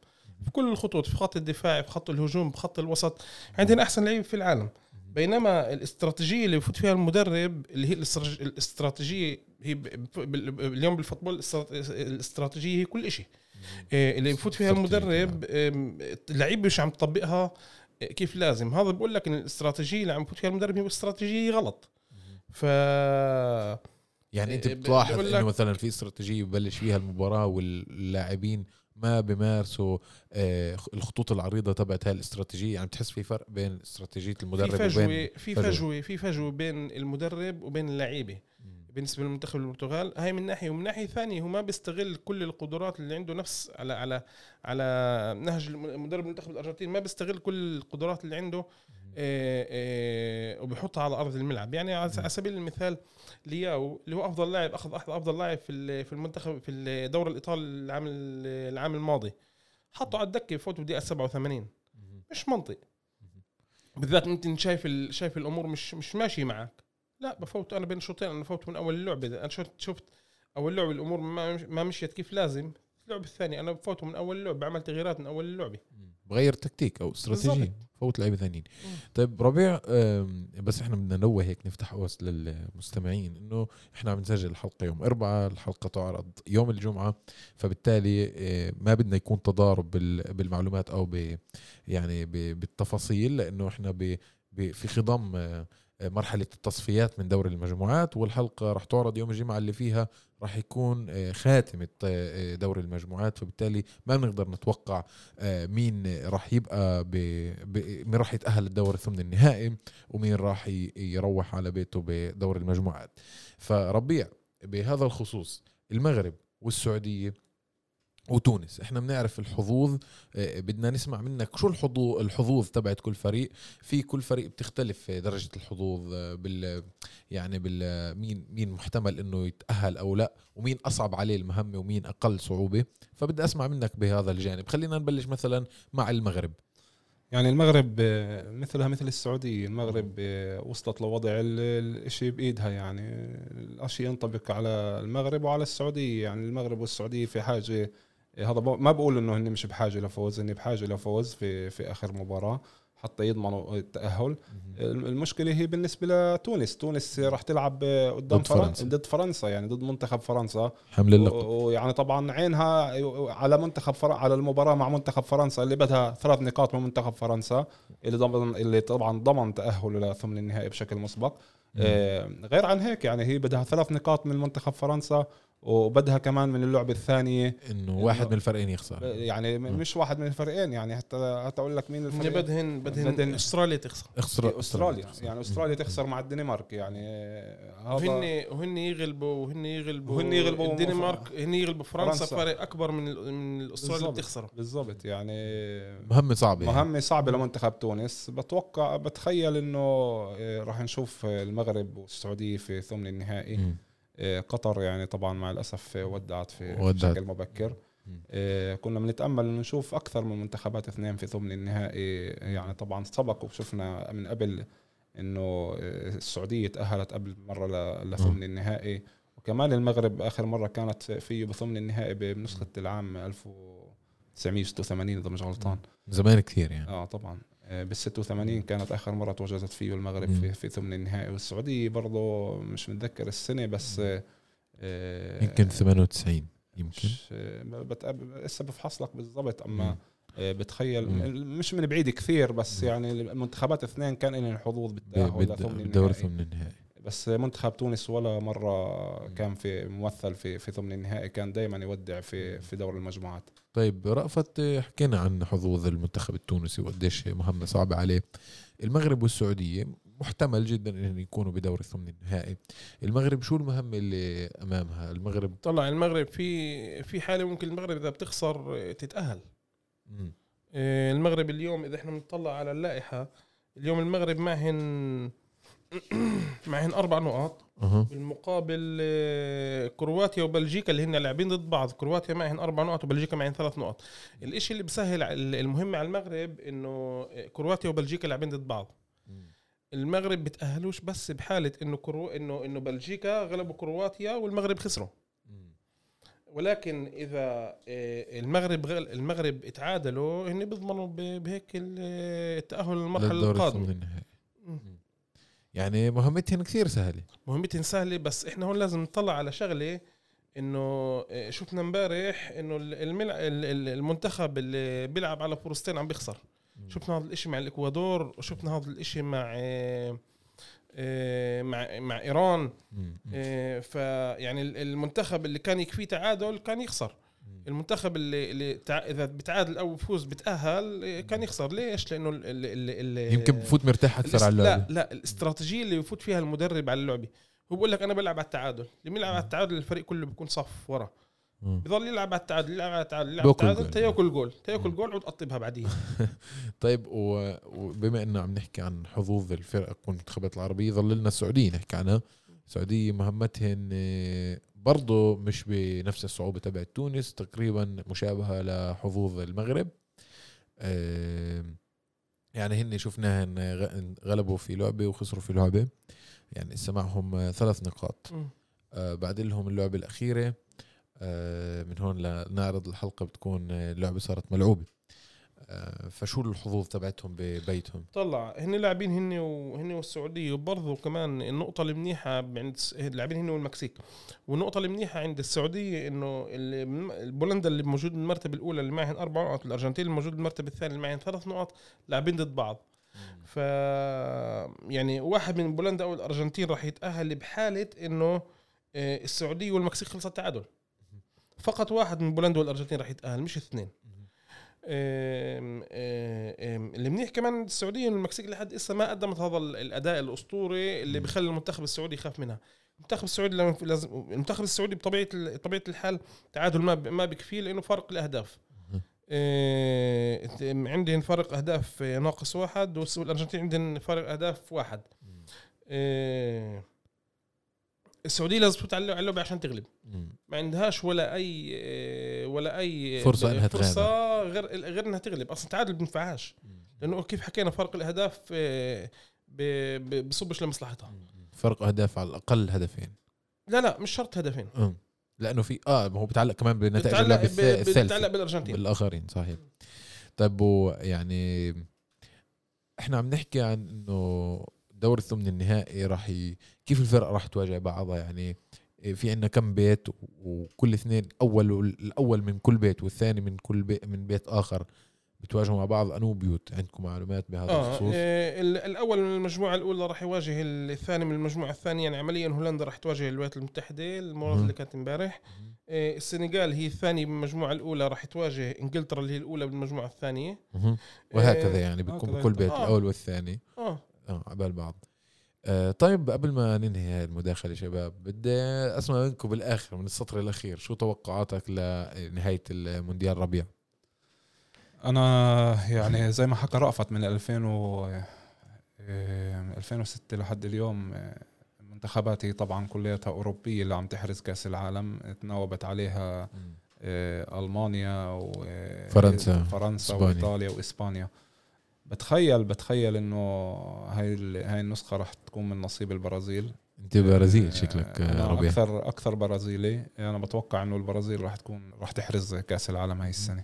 في كل الخطوط في خط الدفاع في خط الهجوم في خط الوسط عندنا أحسن لعيبة في العالم. بينما الاستراتيجية اللي بفوت فيها المدرب اللي هي الاستراتيجية هي اليوم بالفوتبول الاستراتيجية هي كل شيء إيه، اللي بفوت فيها المدرب اللعيبه مش عم تطبقها إيه، كيف لازم. هذا بقول لك إن الاستراتيجية اللي عم بفوت فيها المدرب هي استراتيجية غلط. ف يعني أنت إيه، بتلاحظ إنه مثلا في استراتيجية ببلش فيها المباراة واللاعبين ما بمارسوا آه، الخطوط العريضة تبعت هاي الاستراتيجية. يعني بتحس في فرق بين استراتيجية المدرب في فجوة وبين في فجوة. في فجوة بين المدرب وبين اللعيبة. بالنسبة للمنتخب البرتغال هاي من ناحية. ومن ناحية ثانية هو ما بيستغل كل القدرات اللي عنده نفس على على على نهج المدرب المنتخب الارجنتين ما بيستغل كل القدرات اللي عنده آه، آه، وبيحطها على أرض الملعب. يعني على سبيل المثال لياو اللي هو أفضل لاعب أخذ أفضل لاعب في في المنتخب في الدوري الإيطالي العام العام الماضي. حطه على الدكة يفوت بدقيقة 87 مش منطق. بالذات أنت شايف شايف الأمور مش مش ماشي معك لا بفوت أنا بين الشوطين أنا بفوت من أول اللعبه أنا شفت شفت أول لعبه الأمور ما مشيت كيف لازم اللعبه الثانية أنا بفوت من أول اللعبه بعمل تغييرات من أول اللعبه بغير تكتيك أو استراتيجيه فوت لعيبة ثانيين. طيب ربيع بس إحنا بدنا ننوه هيك نفتح قوس للمستمعين إنه إحنا عم نسجل الحلقة يوم أربعة الحلقة تعرض يوم الجمعة فبالتالي ما بدنا يكون تضارب بالمعلومات أو ب يعني بالتفاصيل لأنه إحنا في خضم مرحلة التصفيات من دوري المجموعات والحلقة راح تعرض يوم الجمعة اللي فيها راح يكون آه، خاتمة آه، دوري المجموعات. فبالتالي ما بنقدر نتوقع آه، مين راح يبقى ب... مين راح يتأهل للدور الثمن النهائي ومين راح يروح على بيته بدور المجموعات. فربيع بهذا الخصوص المغرب والسعودية وتونس. إحنا بنعرف الحظوظ آه، بدنا نسمع منك شو الحظوظ الحظوظ تبعت كل فريق. في كل فريق بتختلف درجة الحظوظ آه، بال يعني بال مين مين محتمل إنه يتأهل أو لا ومين أصعب عليه المهمة ومين أقل صعوبة. فبدي أسمع منك بهذا الجانب. خلينا نبلش مثلا مع المغرب. يعني المغرب آه، مثلها مثل السعودية. المغرب وصلت لوضع ال- الشيء بإيدها يعني. الأشياء ينطبق على المغرب وعلى السعودية. يعني المغرب والسعودية في حاجة هذا ب- ما بقول إنه هن مش بحاجة لفوز هن بحاجة لفوز في في آخر مباراة حتى يضمنوا التأهل. المشكلة هي بالنسبة لتونس. تونس راح تلعب قدام ضد فرنسا. ضد فرنسا يعني ضد منتخب فرنسا. حمل اللقب. ويعني طبعا عينها على منتخب فر... على المباراة مع منتخب فرنسا اللي بدها ثلاث نقاط من منتخب فرنسا اللي ضمن اللي طبعا ضمن تأهله لثمن النهائي بشكل مسبق. آه، غير عن هيك يعني هي بدها ثلاث نقاط من منتخب فرنسا. وبدها كمان من اللعبة الثانية. إنه واحد من الفريقين يخسر. يعني م- مش واحد من الفريقين يعني حتى حتى أقول لك مين الفريق. بدهن بدهن بدهن- أستراليا تخسر. اخسر أستراليا. يعني أستراليا تخسر مع الدنمارك يعني آه، هذا وهن وهن يغلبوا وهن يغلبوا وهن يغلبوا الدنمارك. هن يغلبوا فرنسا فرنسا. فرق أكبر من من بالضبط. بتخسره. بالضبط يعني مهمة صعبة. يعني. مهمة صعبة لمنتخب تونس. بتوقع بتخيل إنه آه، راح نشوف المغرب والسعودية في ثمن النهائي. مم. آه، قطر يعني طبعا مع الأسف ودعت في ودعت. بشكل مبكر. آه، كنا بنتأمل انه نشوف أكثر من منتخبات اثنين في ثمن النهائي. يعني طبعا سبق وشفنا من قبل إنه آه، السعودية تأهلت قبل مرة لثمن النهائي. وكمان المغرب آخر مرة كانت فيه بثمن النهائي بنسخة العام 1986 إذا مش غلطان. زمان كثير يعني. آه طبعا. بال 86 كانت آخر مرة تواجدت فيه المغرب مم. في, في ثمن النهائي والسعودية برضه مش متذكر السنة بس آه، آه، يمكن 98 يمكن مش آه، لسه بفحص لك بالضبط أما. آه، بتخيل. مش من بعيد كثير بس. يعني المنتخبات اثنين كان لهم الحظوظ ب- بالتأهل لثمن ثمن النهائي بس منتخب تونس ولا مرة. كان في ممثل في في ثمن النهائي كان دائما يودع في في دور المجموعات. طيب رأفت حكينا عن حظوظ المنتخب التونسي وقديش مهمة صعبة عليه. المغرب والسعودية محتمل جدا ان يكونوا بدور ثمن النهائي. المغرب شو المهمة اللي أمامها؟ المغرب طلع المغرب في في حالة ممكن المغرب إذا بتخسر تتأهل. آه، المغرب اليوم إذا إحنا بنطلع على اللائحة اليوم المغرب معهن معهن أربع نقاط. بالمقابل آه، كرواتيا وبلجيكا اللي هن لاعبين ضد بعض. كرواتيا معهن أربع نقط وبلجيكا معهن ثلاث نقط الإشي اللي بسهل المهم على المغرب إنه كرواتيا وبلجيكا لاعبين ضد بعض. المغرب بتأهلوش بس بحالة إنه كرو إنه إنه بلجيكا غلبوا كرواتيا والمغرب خسروا. ولكن إذا آه، المغرب غل المغرب اتعادلوا هن بيضمنوا بهيك ال- التأهل للمرحلة القادمة. يعني مهمتهم كثير سهلة. مهمتهم سهلة بس إحنا هون لازم نطلع على شغلة إنه آه، شفنا امبارح إنه ال- الملع ال- ال- المنتخب اللي بيلعب على فلسطين عم بيخسر. شفنا هذا الإشي مع الإكوادور وشفنا هذا الإشي مع آه، آه، مع مع إيران. فيعني ال- المنتخب اللي كان يكفيه تعادل كان يخسر. المنتخب اللي, اللي تع... إذا بتعادل أو بفوز بتأهل كان يخسر. ليش؟ لأنه ال... ال... ال... يمكن بفوت مرتاح أكثر على لا اللعبة. لا الاستراتيجية اللي بفوت فيها المدرب على اللعبة. هو بقول لك أنا بلعب على التعادل. اللي بيلعب على التعادل الفريق كله بيكون صف ورا. بضل يلعب على التعادل يلعب على التعادل يلعب على التعادل. تياكل جول تياكل. جول عود قطبها بعدين. طيب وبما إنه عم نحكي عن حظوظ الفرق والمنتخبات العربية ظل لنا السعودية نحكي عنها. السعودية مهمتهن آه، برضه مش بنفس الصعوبة تبع تونس تقريبا مشابهة لحظوظ المغرب. آه، يعني هن شفناهن غ- غلبوا في لعبة وخسروا في لعبة. يعني هسه معهم آه، ثلاث نقاط. آه، بعد لهم اللعبة الأخيرة. آه، من هون لنعرض الحلقة بتكون آه، اللعبة صارت ملعوبة. آه، فشو الحظوظ تبعتهم ببيتهم؟ طلع هن لاعبين هن وهن والسعودية وبرضه كمان النقطة المنيحة عند اللاعبين هن والمكسيك. والنقطة المنيحة عند السعودية إنه بولندا اللي موجود بالمرتبه الأولى اللي معهن أربع نقط الأرجنتين الموجود بالمرتبه الثانية اللي معهن ثلاث نقط لاعبين ضد بعض. ف يعني واحد من بولندا أو الأرجنتين راح يتأهل بحالة إنه آه، السعودية والمكسيك خلصت تعادل فقط واحد من بولندا والأرجنتين راح يتأهل مش اثنين. اللي منيح كمان السعودية إنه المكسيك لحد هسه ما قدمت هذا ال- الأداء الأسطوري اللي. بخلي المنتخب السعودي يخاف منها المنتخب السعودي لازم المنتخب السعودي بطبيعة طبيعه الحال تعادل ما ما بكفيه لإنه فرق الأهداف. آه، عندهم فرق أهداف ناقص واحد والأرجنتين عندهم فرق أهداف واحد السعودية لازم تفوت على اللعبة عشان تغلب. ما عندهاش ولا أي ولا أي فرصة إنها فرصة غير غير إنها تغلب. أصلا تعادل بنفعهاش لأنه كيف حكينا فرق الأهداف آه، بصبش لمصلحتها. فرق أهداف على الأقل هدفين. لا لا مش شرط هدفين. لأنه في آه ما هو بتعلق كمان بنتائج بتتعلق اللعب ب- الث- بتتعلق الثالثه بالأرجنتين. بالآخرين صحيح. طيب ويعني إحنا عم نحكي عن إنه دور الثمن النهائي راح ي... كيف الفرق راح تواجه بعضها؟ يعني في عندنا كم بيت وكل اثنين أول الأول من كل بيت والثاني من كل بيت من بيت آخر بتواجهوا مع بعض؟ أنو بيوت؟ عندكم معلومات بهذا آه الخصوص؟ آه، ال- الأول من المجموعة الأولى راح يواجه الثاني من المجموعة الثانية يعني عمليا هولندا راح تواجه الولايات المتحدة المباراه. اللي كانت امبارح. آه، السنغال هي الثانية من المجموعة الأولى راح تواجه إنجلترا اللي هي الأولى بالمجموعة الثانية. وهكذا آه، يعني بتكون بكل بيت آه. الأول والثاني. آه. آه عبال بعض. آه طيب قبل ما ننهي هاي المداخلة شباب بدي أسمع منكم بالآخر من السطر الأخير شو توقعاتك لنهاية المونديال ربيع أنا يعني زي ما حكى رأفت من 2000 و إيه، من 2006 لحد اليوم إيه، منتخباتي طبعا كلياتها أوروبية اللي عم تحرز كأس العالم تناوبت عليها إيه، ألمانيا فرنسا، فرنسا. وإيطاليا وإسبانيا. بتخيل بتخيل إنه هاي ال- هاي النسخة راح تكون من نصيب البرازيل. أنت برازيل آه، شكلك آه، ربيع. أكثر أكثر برازيلي. أنا بتوقع إنه البرازيل راح تكون راح تحرز كأس العالم هاي السنة.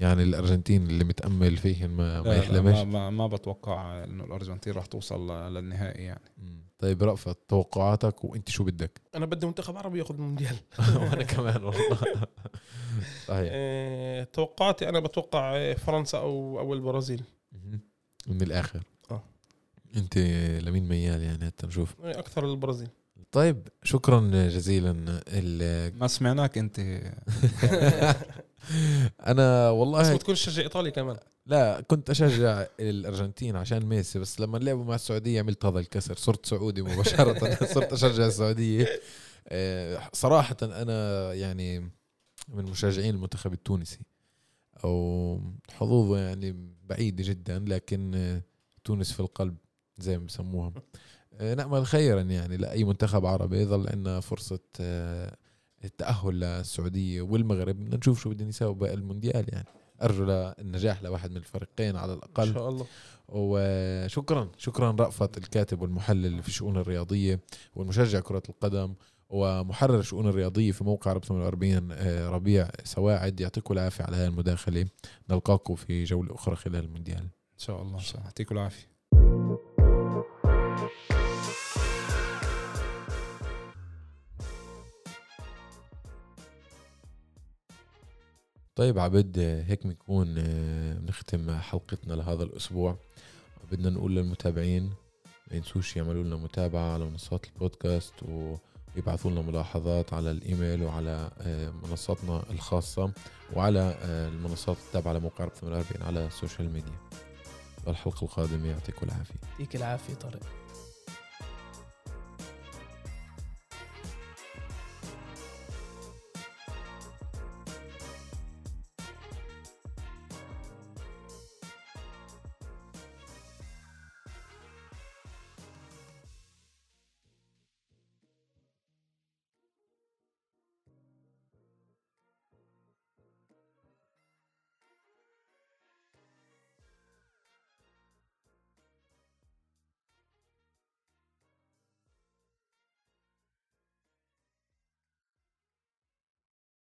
يعني الأرجنتين اللي متأمل فيهم ما, ما لا يحلمش؟ ما, ما, ما بتوقع إنه الأرجنتين راح توصل للنهائي يعني. طيب رأفت توقعاتك وأنت شو بدك؟ أنا بدي منتخب عربي ياخذ المونديال. وأنا كمان والله. صحيح. آه، توقعاتي أنا بتوقع آه، فرنسا أو أو البرازيل. من الآخر. آه. أنت لمين ميال يعني هات نشوف. آه، أكثر البرازيل. طيب شكرا جزيلا ال- ما سمعناك أنت. أنا بس والله بتكون تشجع ايطالي كمان. لا كنت أشجع الأرجنتين عشان ميسي بس لما لعبوا مع السعودية عملت هذا الكسر. صرت سعودي مباشرة. صرت أشجع السعودية. آه، صراحة أنا يعني من مشجعين المنتخب التونسي. أو حظوظه يعني بعيدة جدا لكن آه، تونس في القلب زي ما بسموها آه، نأمل خيرا يعني لأي منتخب عربي يظل عندنا فرصة آه، التأهل للسعودية والمغرب. بدنا نشوف شو بدهم يساووا بالمونديال يعني. أرجو النجاح لواحد من الفريقين على إن الأقل شاء الله. وشكرا شكرا رأفت الكاتب والمحلل في الشؤون الرياضية والمشجع كرة القدم ومحرر الشؤون الرياضية في موقع رب 48 آه، ربيع. سواعد يعطيكم العافية على هذه المداخلة. نلقاكم في جولة أخرى خلال المونديال. إن شاء الله يعطيكم العافية. طيب عبد هيك بنكون آه، بنختم حلقتنا لهذا الأسبوع. بدنا نقول للمتابعين ما ينسوش يعملوا لنا متابعة على منصات البودكاست ويبعثوا لنا ملاحظات على الإيميل وعلى آه، منصاتنا الخاصة وعلى آه، المنصات التابعة لموقع عرب 48 على ال social media والحلقة القادمة يعطيكم العافية. يعطيك العافية طارق.